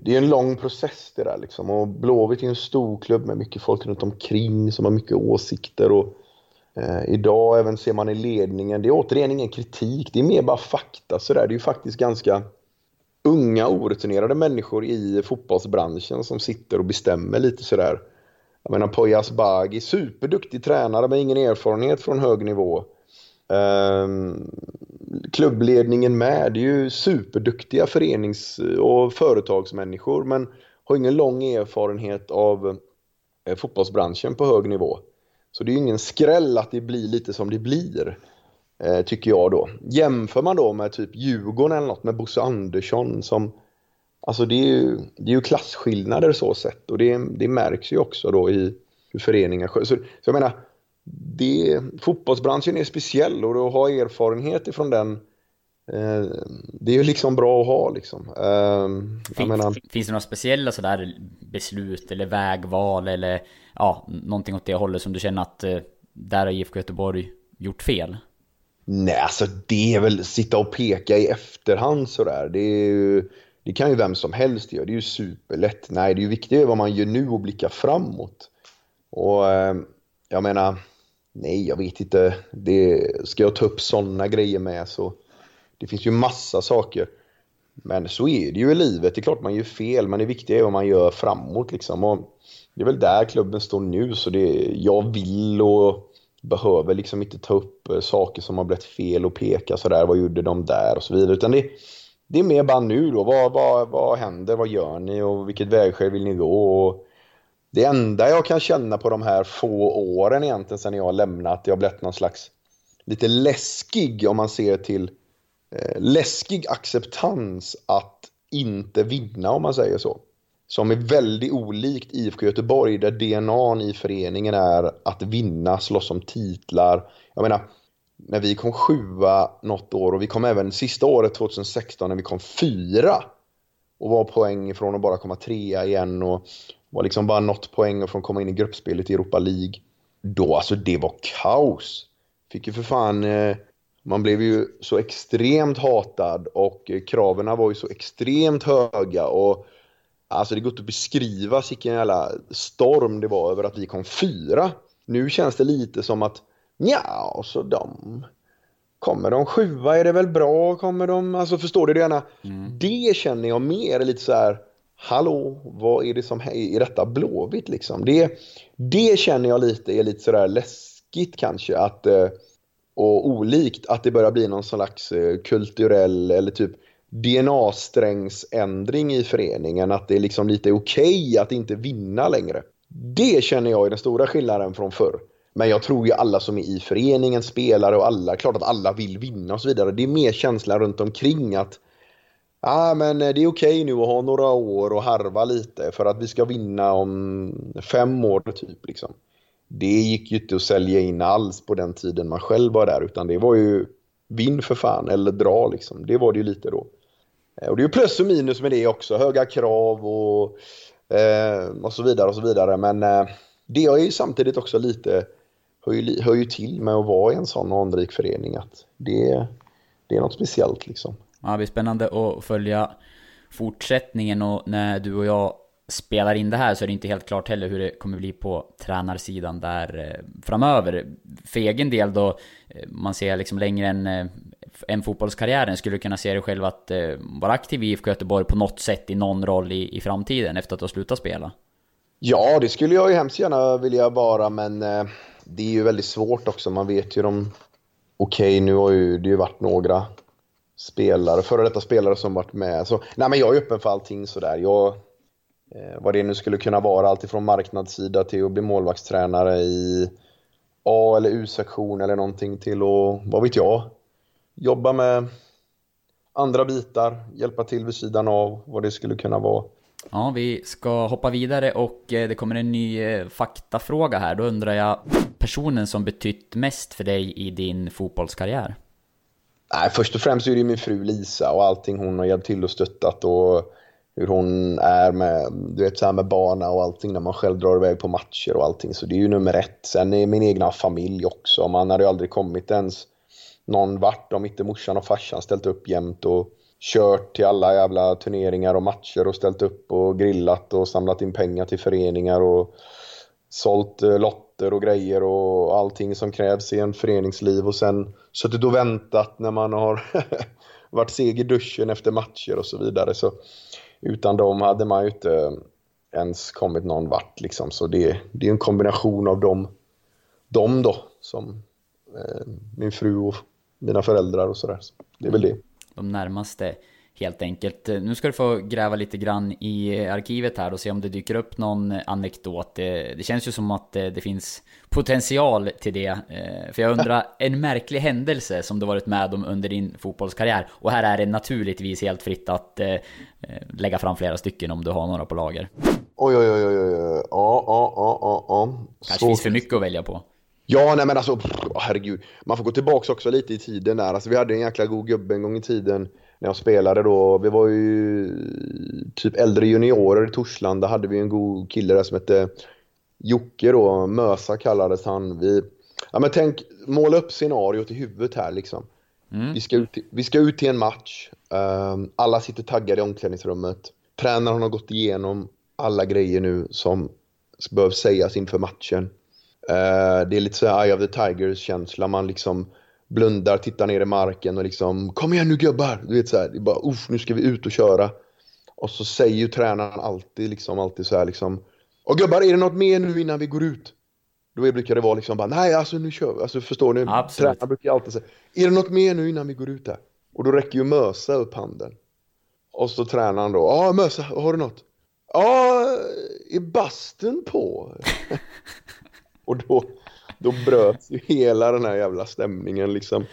E: det är en lång process det där liksom. Och Blåvitt är en stor klubb med mycket folk runt omkring som har mycket åsikter och Eh, idag även ser man i ledningen, det är återigen ingen kritik, det är mer bara fakta sådär. Det är ju faktiskt ganska unga orutinerade människor i fotbollsbranschen som sitter och bestämmer lite sådär. Jag menar Poyas Bagi, superduktig tränare med ingen erfarenhet från hög nivå. Um, klubbledningen med, det är ju superduktiga förenings och företagsmänniskor men har ingen lång erfarenhet av eh, fotbollsbranschen på hög nivå. Så det är ju ingen skräll att det blir lite som det blir. Eh, tycker jag då. Jämför man då med typ Djurgården eller något med Bosse Andersson som Alltså det är ju, det är ju klasskillnader så sett och det, det märks ju också då i hur föreningar så, så jag menar, det, fotbollsbranschen är speciell och att ha erfarenhet ifrån den eh, det är ju liksom bra att ha liksom. Eh,
D: finns, menar, finns det några speciella sådär beslut eller vägval eller ja, någonting åt det hållet som du känner att eh, där har IFK Göteborg gjort fel?
E: Nej, alltså det är väl sitta och peka i efterhand sådär. Det, är ju, det kan ju vem som helst göra. Det är ju superlätt. Nej, det är ju viktigt vad man gör nu och blicka framåt. Och eh, jag menar, nej, jag vet inte. Det, ska jag ta upp sådana grejer med så det finns ju massa saker. Men så är det ju i livet. Det är klart man gör fel, men det viktiga är vad man gör framåt liksom. Och det är väl där klubben står nu så det, jag vill och behöver liksom inte ta upp eh, saker som har blivit fel och peka sådär, vad gjorde de där och så vidare. Utan det, det är mer bara nu då, vad, vad, vad händer, vad gör ni och vilket vägskäl vill ni gå? Och det enda jag kan känna på de här få åren egentligen sen jag lämnat, jag har blivit någon slags lite läskig om man ser till eh, läskig acceptans att inte vinna om man säger så som är väldigt olikt IFK Göteborg där DNA i föreningen är att vinna, slåss om titlar. Jag menar, när vi kom sjua något år och vi kom även sista året 2016 när vi kom fyra och var poäng ifrån att bara komma trea igen och var liksom bara något poäng från att komma in i gruppspelet i Europa League. Då, alltså det var kaos. Fick ju för fan, eh, man blev ju så extremt hatad och eh, kraven var ju så extremt höga och Alltså det går inte att beskriva vilken jävla storm det var över att vi kom fyra. Nu känns det lite som att ja, så de Kommer de sjua är det väl bra, kommer de, alltså förstår du det ena? Mm. Det känner jag mer lite så här, hallå, vad är det som är detta Blåvitt liksom? Det, det känner jag lite är lite sådär läskigt kanske att, eh, och olikt att det börjar bli någon slags eh, kulturell eller typ DNA-strängsändring i föreningen, att det är liksom lite okej okay att inte vinna längre. Det känner jag är den stora skillnaden från förr. Men jag tror ju alla som är i föreningen, spelare och alla, klart att alla vill vinna och så vidare. Det är mer känslan runt omkring att ah, men det är okej okay nu att ha några år och harva lite för att vi ska vinna om fem år typ. Liksom. Det gick ju inte att sälja in alls på den tiden man själv var där utan det var ju vinn för fan eller dra liksom. Det var det ju lite då. Eh, och det är ju plus och minus med det också. Höga krav och, eh, och så vidare och så vidare. Men eh, det är ju samtidigt också lite hör ju, hör ju till med att vara i en sån anrik förening att det, det är något speciellt liksom.
D: Ja, det blir spännande att följa fortsättningen och när du och jag spelar in det här så är det inte helt klart heller hur det kommer bli på tränarsidan där eh, framöver. För egen del då, eh, man ser liksom längre än, än eh, fotbollskarriären, skulle du kunna se dig själv att vara aktiv i IFK Göteborg på något sätt i någon roll i, i framtiden efter att du har slutat spela?
E: Ja, det skulle jag ju hemskt gärna vilja vara, men det är ju väldigt svårt också. Man vet ju de... Okej, okay, nu har ju det ju varit några spelare, före detta spelare som varit med. Så, nej, men jag är öppen för allting sådär. Jag, eh, vad det nu skulle kunna vara, alltifrån marknadssida till att bli målvaktstränare i A eller U-sektion eller någonting till att, vad vet jag, jobba med andra bitar, hjälpa till vid sidan av vad det skulle kunna vara.
D: Ja, vi ska hoppa vidare och eh, det kommer en ny eh, faktafråga här. Då undrar jag personen som betytt mest för dig i din fotbollskarriär?
E: Nej, först och främst är det min fru Lisa och allting hon har hjälpt till och stöttat och hur hon är med, du vet, så här med barna och allting när man själv drar iväg på matcher och allting. Så det är ju nummer ett. Sen är min egna familj också. Man hade ju aldrig kommit ens någon vart om inte morsan och farsan ställt upp jämt och kört till alla jävla turneringar och matcher och ställt upp och grillat och samlat in pengar till föreningar och sålt eh, lotter, lotter och grejer och allting som krävs i en föreningsliv och sen suttit och väntat när man har varit seg i duschen efter matcher och så vidare. Så utan dem hade man ju inte ens kommit någon vart liksom. Så det, det är en kombination av dem, dem då, som eh, min fru och mina föräldrar och sådär. Så det är väl det
D: de närmaste helt enkelt. Nu ska du få gräva lite grann i arkivet här och se om det dyker upp någon anekdot. Det, det känns ju som att det, finns potential till det. Eh, för jag undrar, en märklig händelse som du varit med om under din fotbollskarriär? Och här är det naturligtvis helt fritt att eh, lägga fram flera stycken om du har några på lager.
E: Oj, oj, oj, oj, oj. ja, ja, ja, ja, ja.
D: Kanske finns för mycket att välja på.
E: Ja, nej men alltså, herregud. Man får gå tillbaka också lite i tiden där. Alltså, vi hade en jäkla god gubbe en gång i tiden när jag spelade då. Vi var ju typ äldre juniorer i Torslanda. hade vi en god kille där som hette Jocke då. Mösa kallades han. Vi, ja men tänk, måla upp scenariot i huvudet här liksom. Mm. Vi, ska ut, vi ska ut till en match. Um, alla sitter taggade i omklädningsrummet. Tränaren har gått igenom alla grejer nu som behövs sägas inför matchen. Uh, det är lite så här Eye of the Tigers-känsla. Man liksom blundar, tittar ner i marken och liksom Kom igen nu gubbar! Du vet så här, det är bara Uff, nu ska vi ut och köra. Och så säger ju tränaren alltid liksom, alltid så här liksom Och gubbar, är det något mer nu innan vi går ut? Då brukar det vara liksom bara, nej alltså nu kör vi. Alltså förstår ni?
D: Absolut.
E: Tränaren brukar alltid säga, är det något mer nu innan vi går ut här? Och då räcker ju Mösa upp handen. Och så tränaren då, ja Mösa, har du något? Ja, är bastun på? Och då, då bröts ju hela den här jävla stämningen liksom.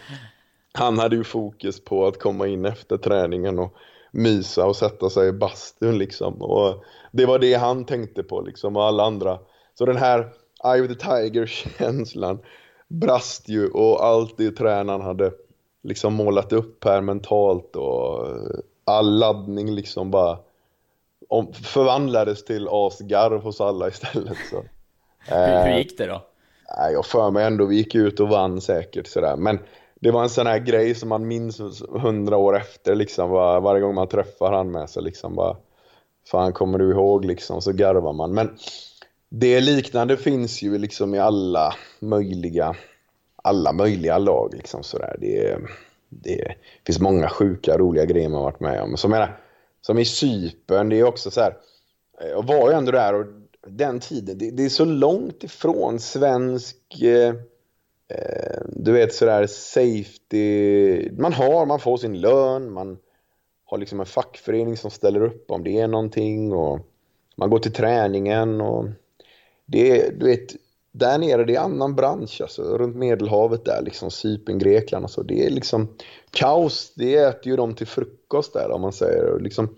E: Han hade ju fokus på att komma in efter träningen och mysa och sätta sig i bastun liksom. Och det var det han tänkte på liksom och alla andra. Så den här Eye of the Tiger-känslan brast ju och allt det tränaren hade liksom målat upp här mentalt och all laddning liksom bara förvandlades till asgarv hos alla istället. Så.
D: Hur, hur gick det då?
E: Jag för mig ändå, vi gick ut och vann säkert sådär. Men det var en sån här grej som man minns hundra år efter liksom. Var, varje gång man träffar han med sig liksom bara. fan kommer du ihåg liksom, så garvar man. Men det liknande finns ju liksom i alla möjliga, alla möjliga lag liksom sådär. Det, det finns många sjuka, roliga grejer man varit med om. Som, menar, som i Cypern, det är också så här, eh, jag var ju ändå där och den tiden, det, det är så långt ifrån svensk, eh, eh, du vet sådär safety, man har, man får sin lön, man har liksom en fackförening som ställer upp om det är någonting och man går till träningen och det är, du vet, där nere det är annan bransch alltså, runt Medelhavet där, liksom Cypern, Grekland och så. Det är liksom kaos, det äter ju de till frukost där om man säger. Liksom,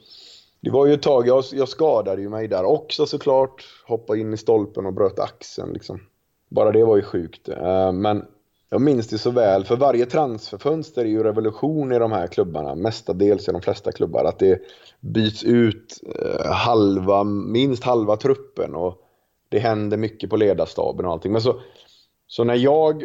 E: det var ju ett tag, jag, jag skadade ju mig där också såklart. Hoppade in i stolpen och bröt axeln liksom. Bara det var ju sjukt. Uh, men jag minns det så väl, för varje transferfönster är ju revolution i de här klubbarna, mestadels i de flesta klubbar, att det byts ut uh, halva, minst halva truppen och det händer mycket på ledarstaben och allting. Men så, så när jag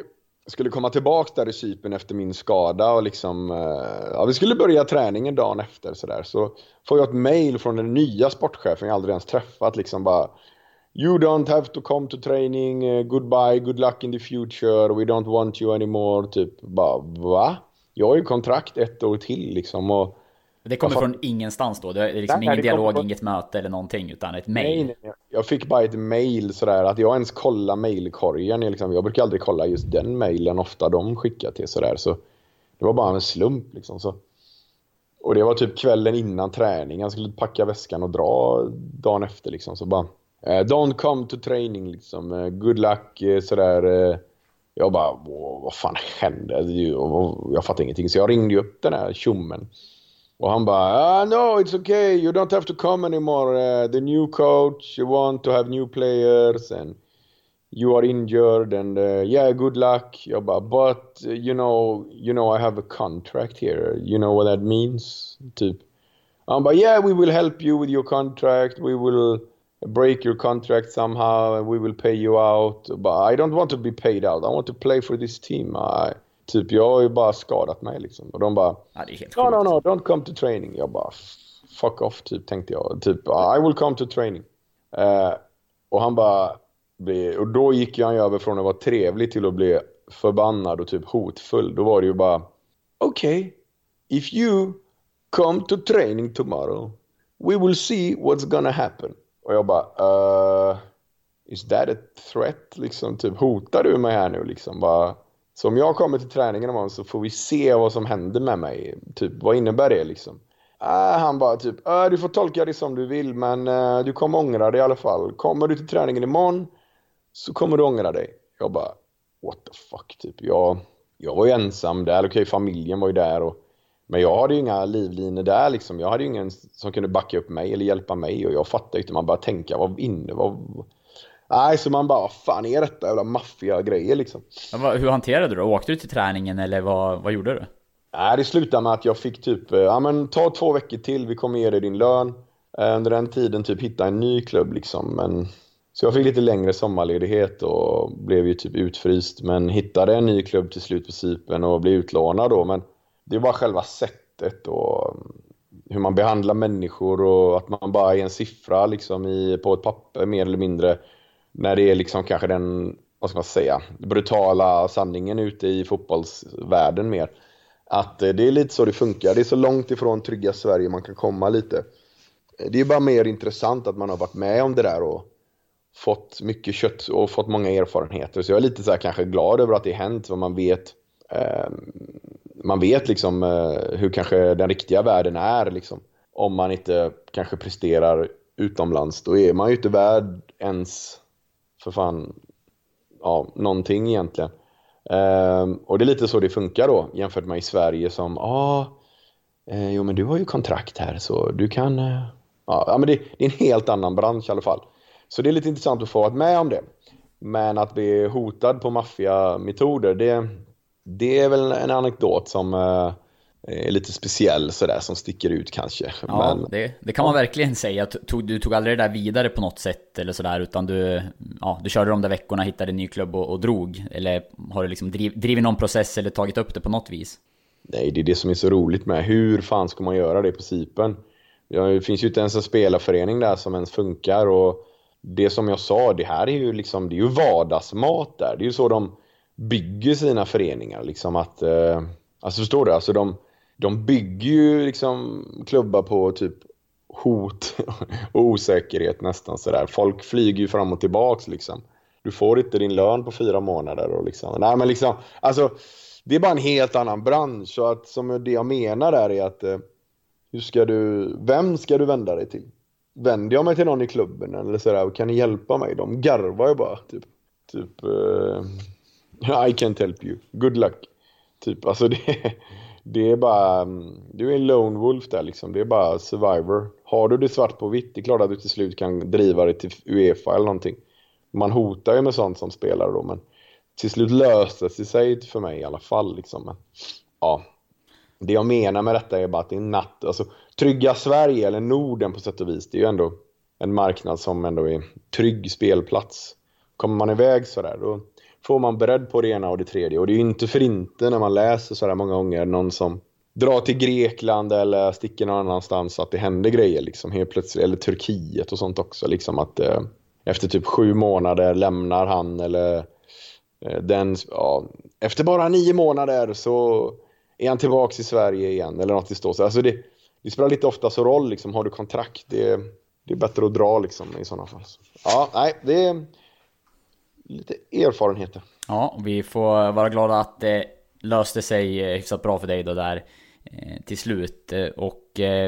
E: skulle komma tillbaka där i Cypern efter min skada och liksom, eh, ja, vi skulle börja träningen dagen efter så där, så får jag ett mail från den nya sportchefen jag aldrig ens träffat liksom bara You don't have to come to training, eh, goodbye, good luck in the future, we don't want you anymore, typ bara va? Jag har ju kontrakt ett år till liksom och
D: det kommer från ingenstans då? Det är liksom nej, ingen dialog, från... inget möte eller någonting, utan ett mail? Nej, nej,
E: Jag fick bara ett mail sådär, att jag ens kollar mailkorgen. Liksom. Jag brukar aldrig kolla just den mailen, ofta de skickar till sådär. Så det var bara en slump liksom. Så. Och det var typ kvällen innan träning. Jag skulle packa väskan och dra dagen efter liksom. Så bara, eh, don't come to training liksom. Eh, good luck, eh, sådär. Jag bara, vad fan händer? Jag fattar ingenting. Så jag ringde upp den här tjommen. Bara, ah, no it's okay, you don't have to come anymore. Uh, the new coach, you want to have new players and you are injured and uh, yeah, good luck. But uh, you know, you know I have a contract here. You know what that means? Typ. Han bara, yeah, we will help you with your contract. We will break your contract somehow and we will pay you out. But I don't want to be paid out. I want to play for this team. I, Typ jag har ju bara skadat mig liksom. Och de bara...
D: Ja, det är helt
E: no, no, no, don't come to training. Jag bara fuck off typ tänkte jag. Typ I will come to training. Uh, och han bara... Och då gick han ju över från att vara trevlig till att bli förbannad och typ hotfull. Då var det ju bara okay, if you come to training tomorrow we will see what's gonna happen. Och jag bara uh, is that a threat? Liksom typ hotar du mig här nu liksom? Bara, så om jag kommer till träningen imorgon så får vi se vad som händer med mig. Typ, vad innebär det liksom? Äh, han bara typ, äh, du får tolka det som du vill men äh, du kommer ångra dig i alla fall. Kommer du till träningen imorgon så kommer du ångra dig. Jag bara, what the fuck typ. Jag, jag var ju ensam där, okej okay, familjen var ju där och men jag hade ju inga livlinor där liksom. Jag hade ju ingen som kunde backa upp mig eller hjälpa mig och jag fattade inte. Man bara tänka, vad inne, vad, Nej, så man bara, fan är detta jävla maffiga grejer liksom.
D: Hur hanterade du det? Åkte du till träningen eller vad, vad gjorde du?
E: Nej, det slutade med att jag fick typ, eh, ja men ta två veckor till, vi kommer ge dig din lön. Eh, under den tiden typ hitta en ny klubb liksom. Men, så jag fick lite längre sommarledighet och blev ju typ utfryst. Men hittade en ny klubb till slut på Cypern och blev utlånad då. Men det var själva sättet och mm, hur man behandlar människor och att man bara är en siffra liksom i, på ett papper mer eller mindre när det är liksom kanske den, vad ska man säga, brutala sanningen ute i fotbollsvärlden mer. Att eh, det är lite så det funkar. Det är så långt ifrån trygga Sverige man kan komma lite. Eh, det är bara mer intressant att man har varit med om det där och fått mycket kött och fått många erfarenheter. Så jag är lite så här kanske glad över att det hänt, för man vet eh, man vet liksom eh, hur kanske den riktiga världen är liksom. Om man inte kanske presterar utomlands, då är man ju inte värd ens för fan, ja, någonting egentligen. Um, och det är lite så det funkar då jämfört med i Sverige som, ja, ah, eh, jo men du har ju kontrakt här så du kan, eh, ja men det, det, är en helt annan bransch i alla fall. Så det är lite intressant att få vara med om det. Men att bli hotad på maffiametoder, det, det är väl en anekdot som eh, är lite speciell sådär som sticker ut kanske.
D: Ja, Men, det, det kan man verkligen säga. Tog, du tog aldrig det där vidare på något sätt eller sådär utan du, ja, du körde de där veckorna, hittade en ny klubb och, och drog? Eller har du liksom driv, drivit någon process eller tagit upp det på något vis?
E: Nej, det är det som är så roligt med hur fan ska man göra det på? Ja, det finns ju inte ens en spelarförening där som ens funkar och det som jag sa, det här är ju liksom, det är ju vardagsmat där. Det är ju så de bygger sina föreningar liksom att, eh, alltså förstår du? Alltså de, de bygger ju liksom klubbar på typ hot och osäkerhet nästan sådär. Folk flyger ju fram och tillbaks liksom. Du får inte din lön på fyra månader och liksom, nej men liksom, alltså det är bara en helt annan bransch. Så att som det jag menar där är att eh, hur ska du, vem ska du vända dig till? Vänder jag mig till någon i klubben eller sådär, kan ni hjälpa mig? De garvar ju bara typ. Typ, uh, I can't help you, good luck. Typ, alltså det, det är bara, mm, du är en lone wolf där liksom. Det är bara survivor. Har du det svart på vitt, det är klart att du till slut kan driva det till Uefa eller någonting. Man hotar ju med sånt som spelare då, men till slut löste det sig för mig i alla fall. Liksom. Men, ja. Det jag menar med detta är bara att det är natt. Alltså, trygga Sverige, eller Norden på sätt och vis, det är ju ändå en marknad som ändå är trygg spelplats. Kommer man iväg sådär, då får man bredd på det ena och det tredje. Och det är ju inte för inte när man läser sådär många gånger någon som drar till Grekland eller sticker någon annanstans att det händer grejer liksom helt plötsligt. Eller Turkiet och sånt också. Liksom att eh, efter typ sju månader lämnar han eller Eh, den, ja, efter bara nio månader så är han tillbaks i Sverige igen eller något i stå. Alltså det, det spelar lite ofta så roll, liksom, har du kontrakt, det, det är bättre att dra liksom, i sådana fall. Ja, nej, det är lite erfarenheter.
D: Ja, vi får vara glada att det löste sig eh, hyfsat bra för dig då där eh, till slut. Och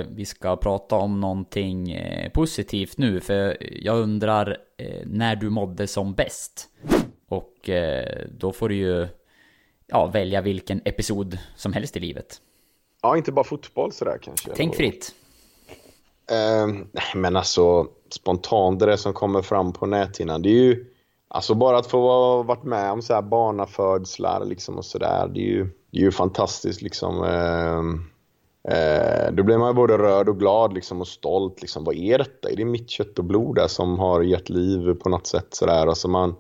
D: vi ska prata om någonting positivt nu, för jag undrar när du mådde som bäst. Och eh, då får du ju ja, välja vilken episod som helst i livet.
E: Ja, inte bara fotboll sådär kanske.
D: Tänk fritt.
E: Nej, men alltså spontant det som kommer fram på näthinnan, det är ju Alltså bara att få ha varit med om så här barnafödslar liksom och sådär, det är ju, det är ju fantastiskt liksom. Eh, eh, då blir man både rörd och glad liksom och stolt liksom. Vad är detta? Är det mitt kött och blod där som har gett liv på något sätt sådär? Alltså man,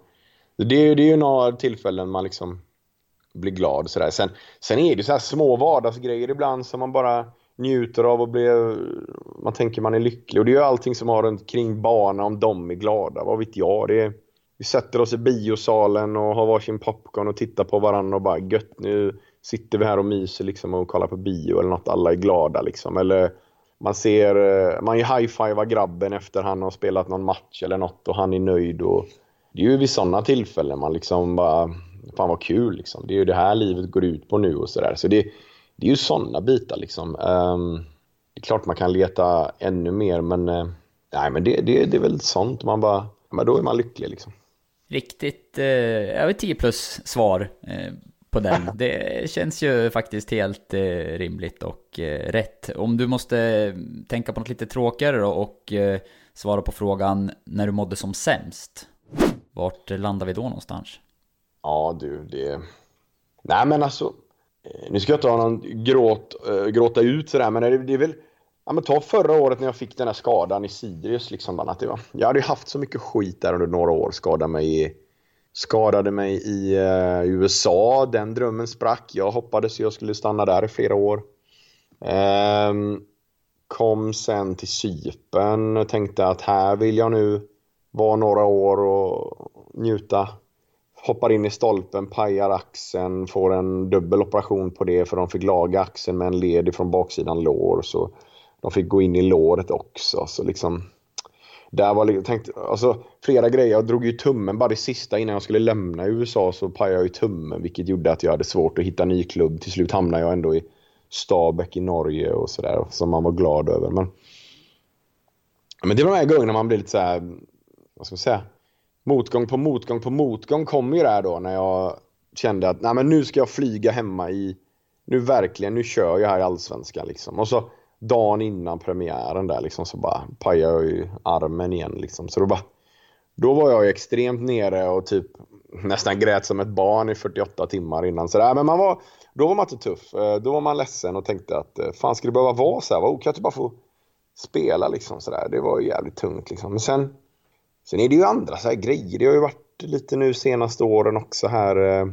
E: det, det är ju några tillfällen man liksom blir glad sådär. Sen, sen är det så här små vardagsgrejer ibland som man bara njuter av och blir, man tänker man är lycklig. Och det är ju allting som har runt kring barnen, om de är glada, vad vet jag. Det är, vi sätter oss i biosalen och har varsin popcorn och tittar på varandra och bara gött nu sitter vi här och myser liksom och kollar på bio eller något, alla är glada liksom. Eller man ser, eh, man high-fivar grabben efter han har spelat någon match eller något och han är nöjd och det är ju vid sådana tillfällen man liksom bara, fan vad kul liksom. Det är ju det här livet går ut på nu och sådär. Så det, det är ju sådana bitar liksom. Um, det är klart man kan leta ännu mer men, eh, nej men det, det, det är väl sånt man bara, men då är man lycklig liksom.
D: Riktigt, eh, över 10 plus svar eh, på den. Det känns ju faktiskt helt eh, rimligt och eh, rätt. Om du måste tänka på något lite tråkigare då och eh, svara på frågan när du mådde som sämst. Vart landar vi då någonstans?
E: Ja du, det... Nej men alltså, eh, nu ska jag inte ha någon gråt, äh, gråta ut sådär, men det, det är väl... Ja men ta förra året när jag fick den här skadan i Sirius liksom. Att det var, jag hade ju haft så mycket skit där under några år. Skadade mig i, skadade mig i eh, USA. Den drömmen sprack. Jag hoppades jag skulle stanna där i flera år. Eh, kom sen till Cypern. Tänkte att här vill jag nu vara några år och njuta. Hoppar in i stolpen, pajar axeln, får en dubbel operation på det för de fick laga axeln med en led från baksidan lår. Så de fick gå in i låret också. Så liksom, där var tänkte, alltså, flera grejer. Jag drog ju tummen bara det sista innan jag skulle lämna USA så pajade jag ju tummen vilket gjorde att jag hade svårt att hitta ny klubb. Till slut hamnade jag ändå i Stabäck i Norge och sådär som man var glad över. Men, men det var de här gångerna man blir lite så här vad ska man säga, motgång på motgång på motgång kom ju där då när jag kände att nej men nu ska jag flyga hemma i, nu verkligen, nu kör jag här i Allsvenskan liksom. Och så dagen innan premiären där liksom så bara pajade jag ju armen igen liksom. Så då bara, då var jag ju extremt nere och typ nästan grät som ett barn i 48 timmar innan. Så där, men man var, då var man inte tuff. Eh, då var man ledsen och tänkte att eh, fan ska det behöva vara så här? Vad kan jag inte bara få spela liksom sådär? Det var ju jävligt tungt liksom. Men sen Sen är det ju andra så här grejer. Det har ju varit lite nu senaste åren också här. Eh,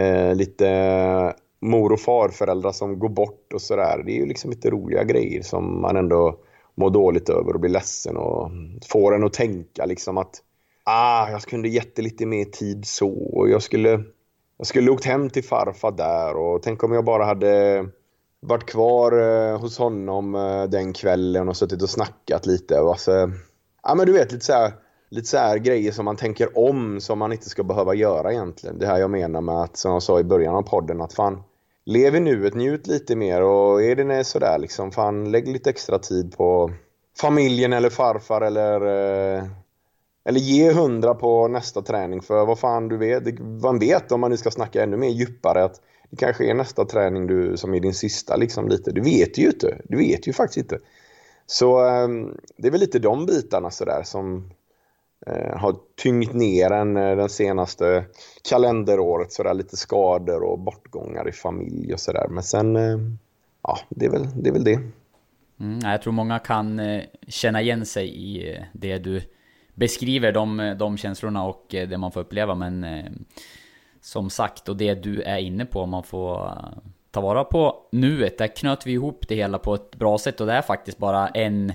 E: eh lite mor och farföräldrar som går bort och sådär. Det är ju liksom lite roliga grejer som man ändå mår dåligt över och blir ledsen och får en att tänka liksom att ah, jag kunde gett lite mer tid så och jag skulle, jag skulle åkt hem till farfar där och tänk om jag bara hade varit kvar eh, hos honom eh, den kvällen och suttit och snackat lite. Och alltså, ja men du vet lite så här, lite så här grejer som man tänker om som man inte ska behöva göra egentligen. Det här jag menar med att, som jag sa i början av podden, att fan lev i nuet, njut lite mer och är det sådär liksom, fan lägg lite extra tid på familjen eller farfar eller eh, eller ge hundra på nästa träning för vad fan du vet, man vet om man nu ska snacka ännu mer djupare att det kanske är nästa träning du, som är din sista liksom lite. Du vet ju inte, du vet ju faktiskt inte. Så ehm, det är väl lite de bitarna sådär som Eh, har tyngt ner en det den senaste kalenderåret. Sådär, lite skador och bortgångar i familj och sådär. Men sen, eh, ja, det är väl det. Är väl det.
D: Mm, jag tror många kan känna igen sig i det du beskriver, de, de känslorna och det man får uppleva. Men som sagt, och det du är inne på, man får ta vara på nuet. Där knöt vi ihop det hela på ett bra sätt och det är faktiskt bara en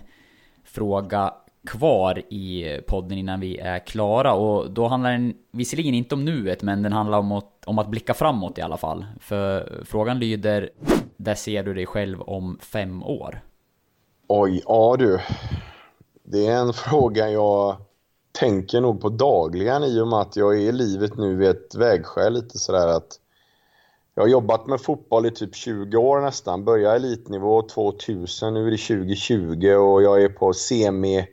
D: fråga kvar i podden innan vi är klara och då handlar den visserligen inte om nuet men den handlar om att, om att blicka framåt i alla fall. För frågan lyder, där ser du dig själv om fem år?
E: Oj, ja du. Det är en fråga jag tänker nog på dagligen i och med att jag är i livet nu vid ett vägskäl lite sådär att jag har jobbat med fotboll i typ 20 år nästan. Började elitnivå 2000, nu är det 2020 och jag är på semi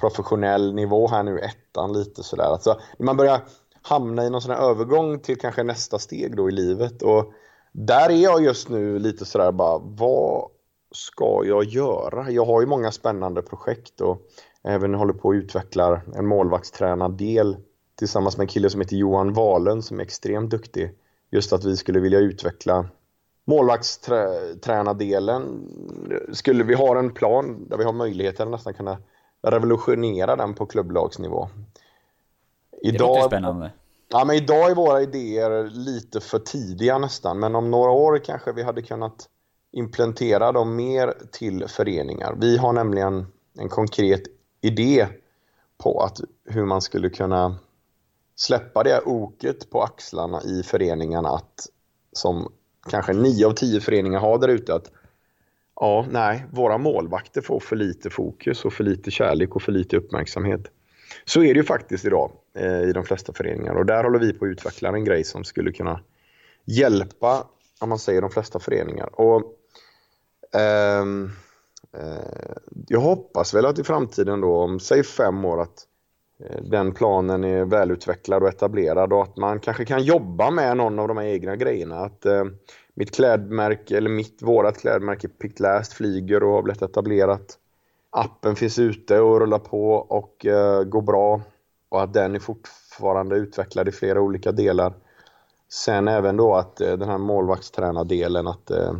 E: professionell nivå här nu, ettan lite sådär. Alltså, man börjar hamna i någon sån här övergång till kanske nästa steg då i livet och där är jag just nu lite sådär bara, vad ska jag göra? Jag har ju många spännande projekt och även håller på att utveckla en målvaktstränardel tillsammans med en kille som heter Johan Walen som är extremt duktig. Just att vi skulle vilja utveckla målvaktstränardelen. Skulle vi ha en plan där vi har möjligheten att nästan kunna revolutionera den på klubblagsnivå.
D: Idag, det låter spännande.
E: Ja, men idag är våra idéer lite för tidiga nästan, men om några år kanske vi hade kunnat implementera dem mer till föreningar. Vi har nämligen en konkret idé på att hur man skulle kunna släppa det oket på axlarna i föreningarna att som kanske nio av tio föreningar har där ute att ja, nej, våra målvakter får för lite fokus och för lite kärlek och för lite uppmärksamhet. Så är det ju faktiskt idag eh, i de flesta föreningar och där håller vi på att utveckla en grej som skulle kunna hjälpa, om man säger de flesta föreningar. Och, eh, eh, jag hoppas väl att i framtiden då, om säg fem år, att eh, den planen är välutvecklad och etablerad och att man kanske kan jobba med någon av de här egna grejerna. Att eh, mitt klädmärke, eller mitt, vårat klädmärke Pick Last flyger och har blivit etablerat. Appen finns ute och rullar på och uh, går bra. Och att den är fortfarande utvecklad i flera olika delar. Sen även då att uh, den här målvaktstränardelen, att uh,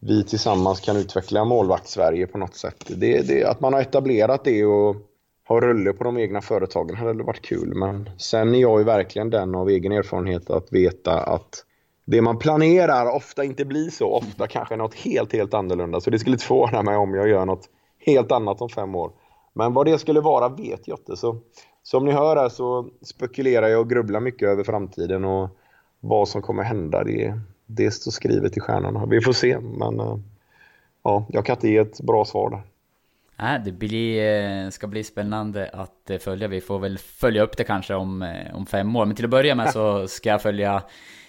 E: vi tillsammans kan utveckla målvakt-Sverige på något sätt. Det, det, att man har etablerat det och har rulle på de egna företagen hade varit kul. Men sen är jag ju verkligen den av egen erfarenhet att veta att det man planerar ofta inte blir så. Ofta kanske något helt, helt annorlunda. Så det skulle inte förvåna mig om jag gör något helt annat om fem år. Men vad det skulle vara vet jag inte. Så som ni hör här så spekulerar jag och grubblar mycket över framtiden och vad som kommer hända. Det, det står skrivet i stjärnorna. Vi får se, men eh, ja, jag kan inte ge ett bra svar där.
D: Nej, det blir, eh, ska bli spännande att eh, följa. Vi får väl följa upp det kanske om, om fem år. Men till att börja med så ska jag följa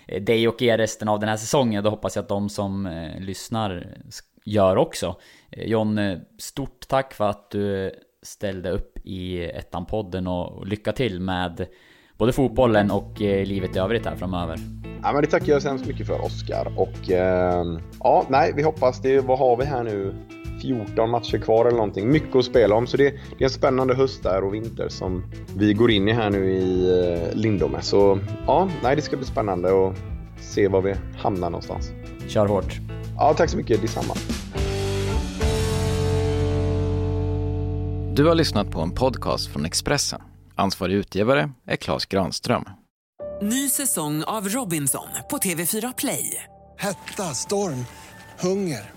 D: Eh, dig och er resten av den här säsongen. Då hoppas jag att de som eh, lyssnar gör också. Eh, John, stort tack för att du ställde upp i Ettan-podden och lycka till med både fotbollen och livet i övrigt här framöver.
E: Ja, men det tackar jag så hemskt mycket för Oskar. Och eh, ja, nej, vi hoppas det. Vad har vi här nu? 14 matcher kvar eller någonting. Mycket att spela om. Så det, det är en spännande höst där och vinter som vi går in i här nu i eh, Lindome. Så ja, nej, det ska bli spännande att se var vi hamnar någonstans.
D: Kör hårt.
E: Ja, tack så mycket. Detsamma.
H: Du har lyssnat på en podcast från Expressen. Ansvarig utgivare är Klas Granström.
A: Ny säsong av Robinson på TV4 Play.
B: Hetta, storm, hunger.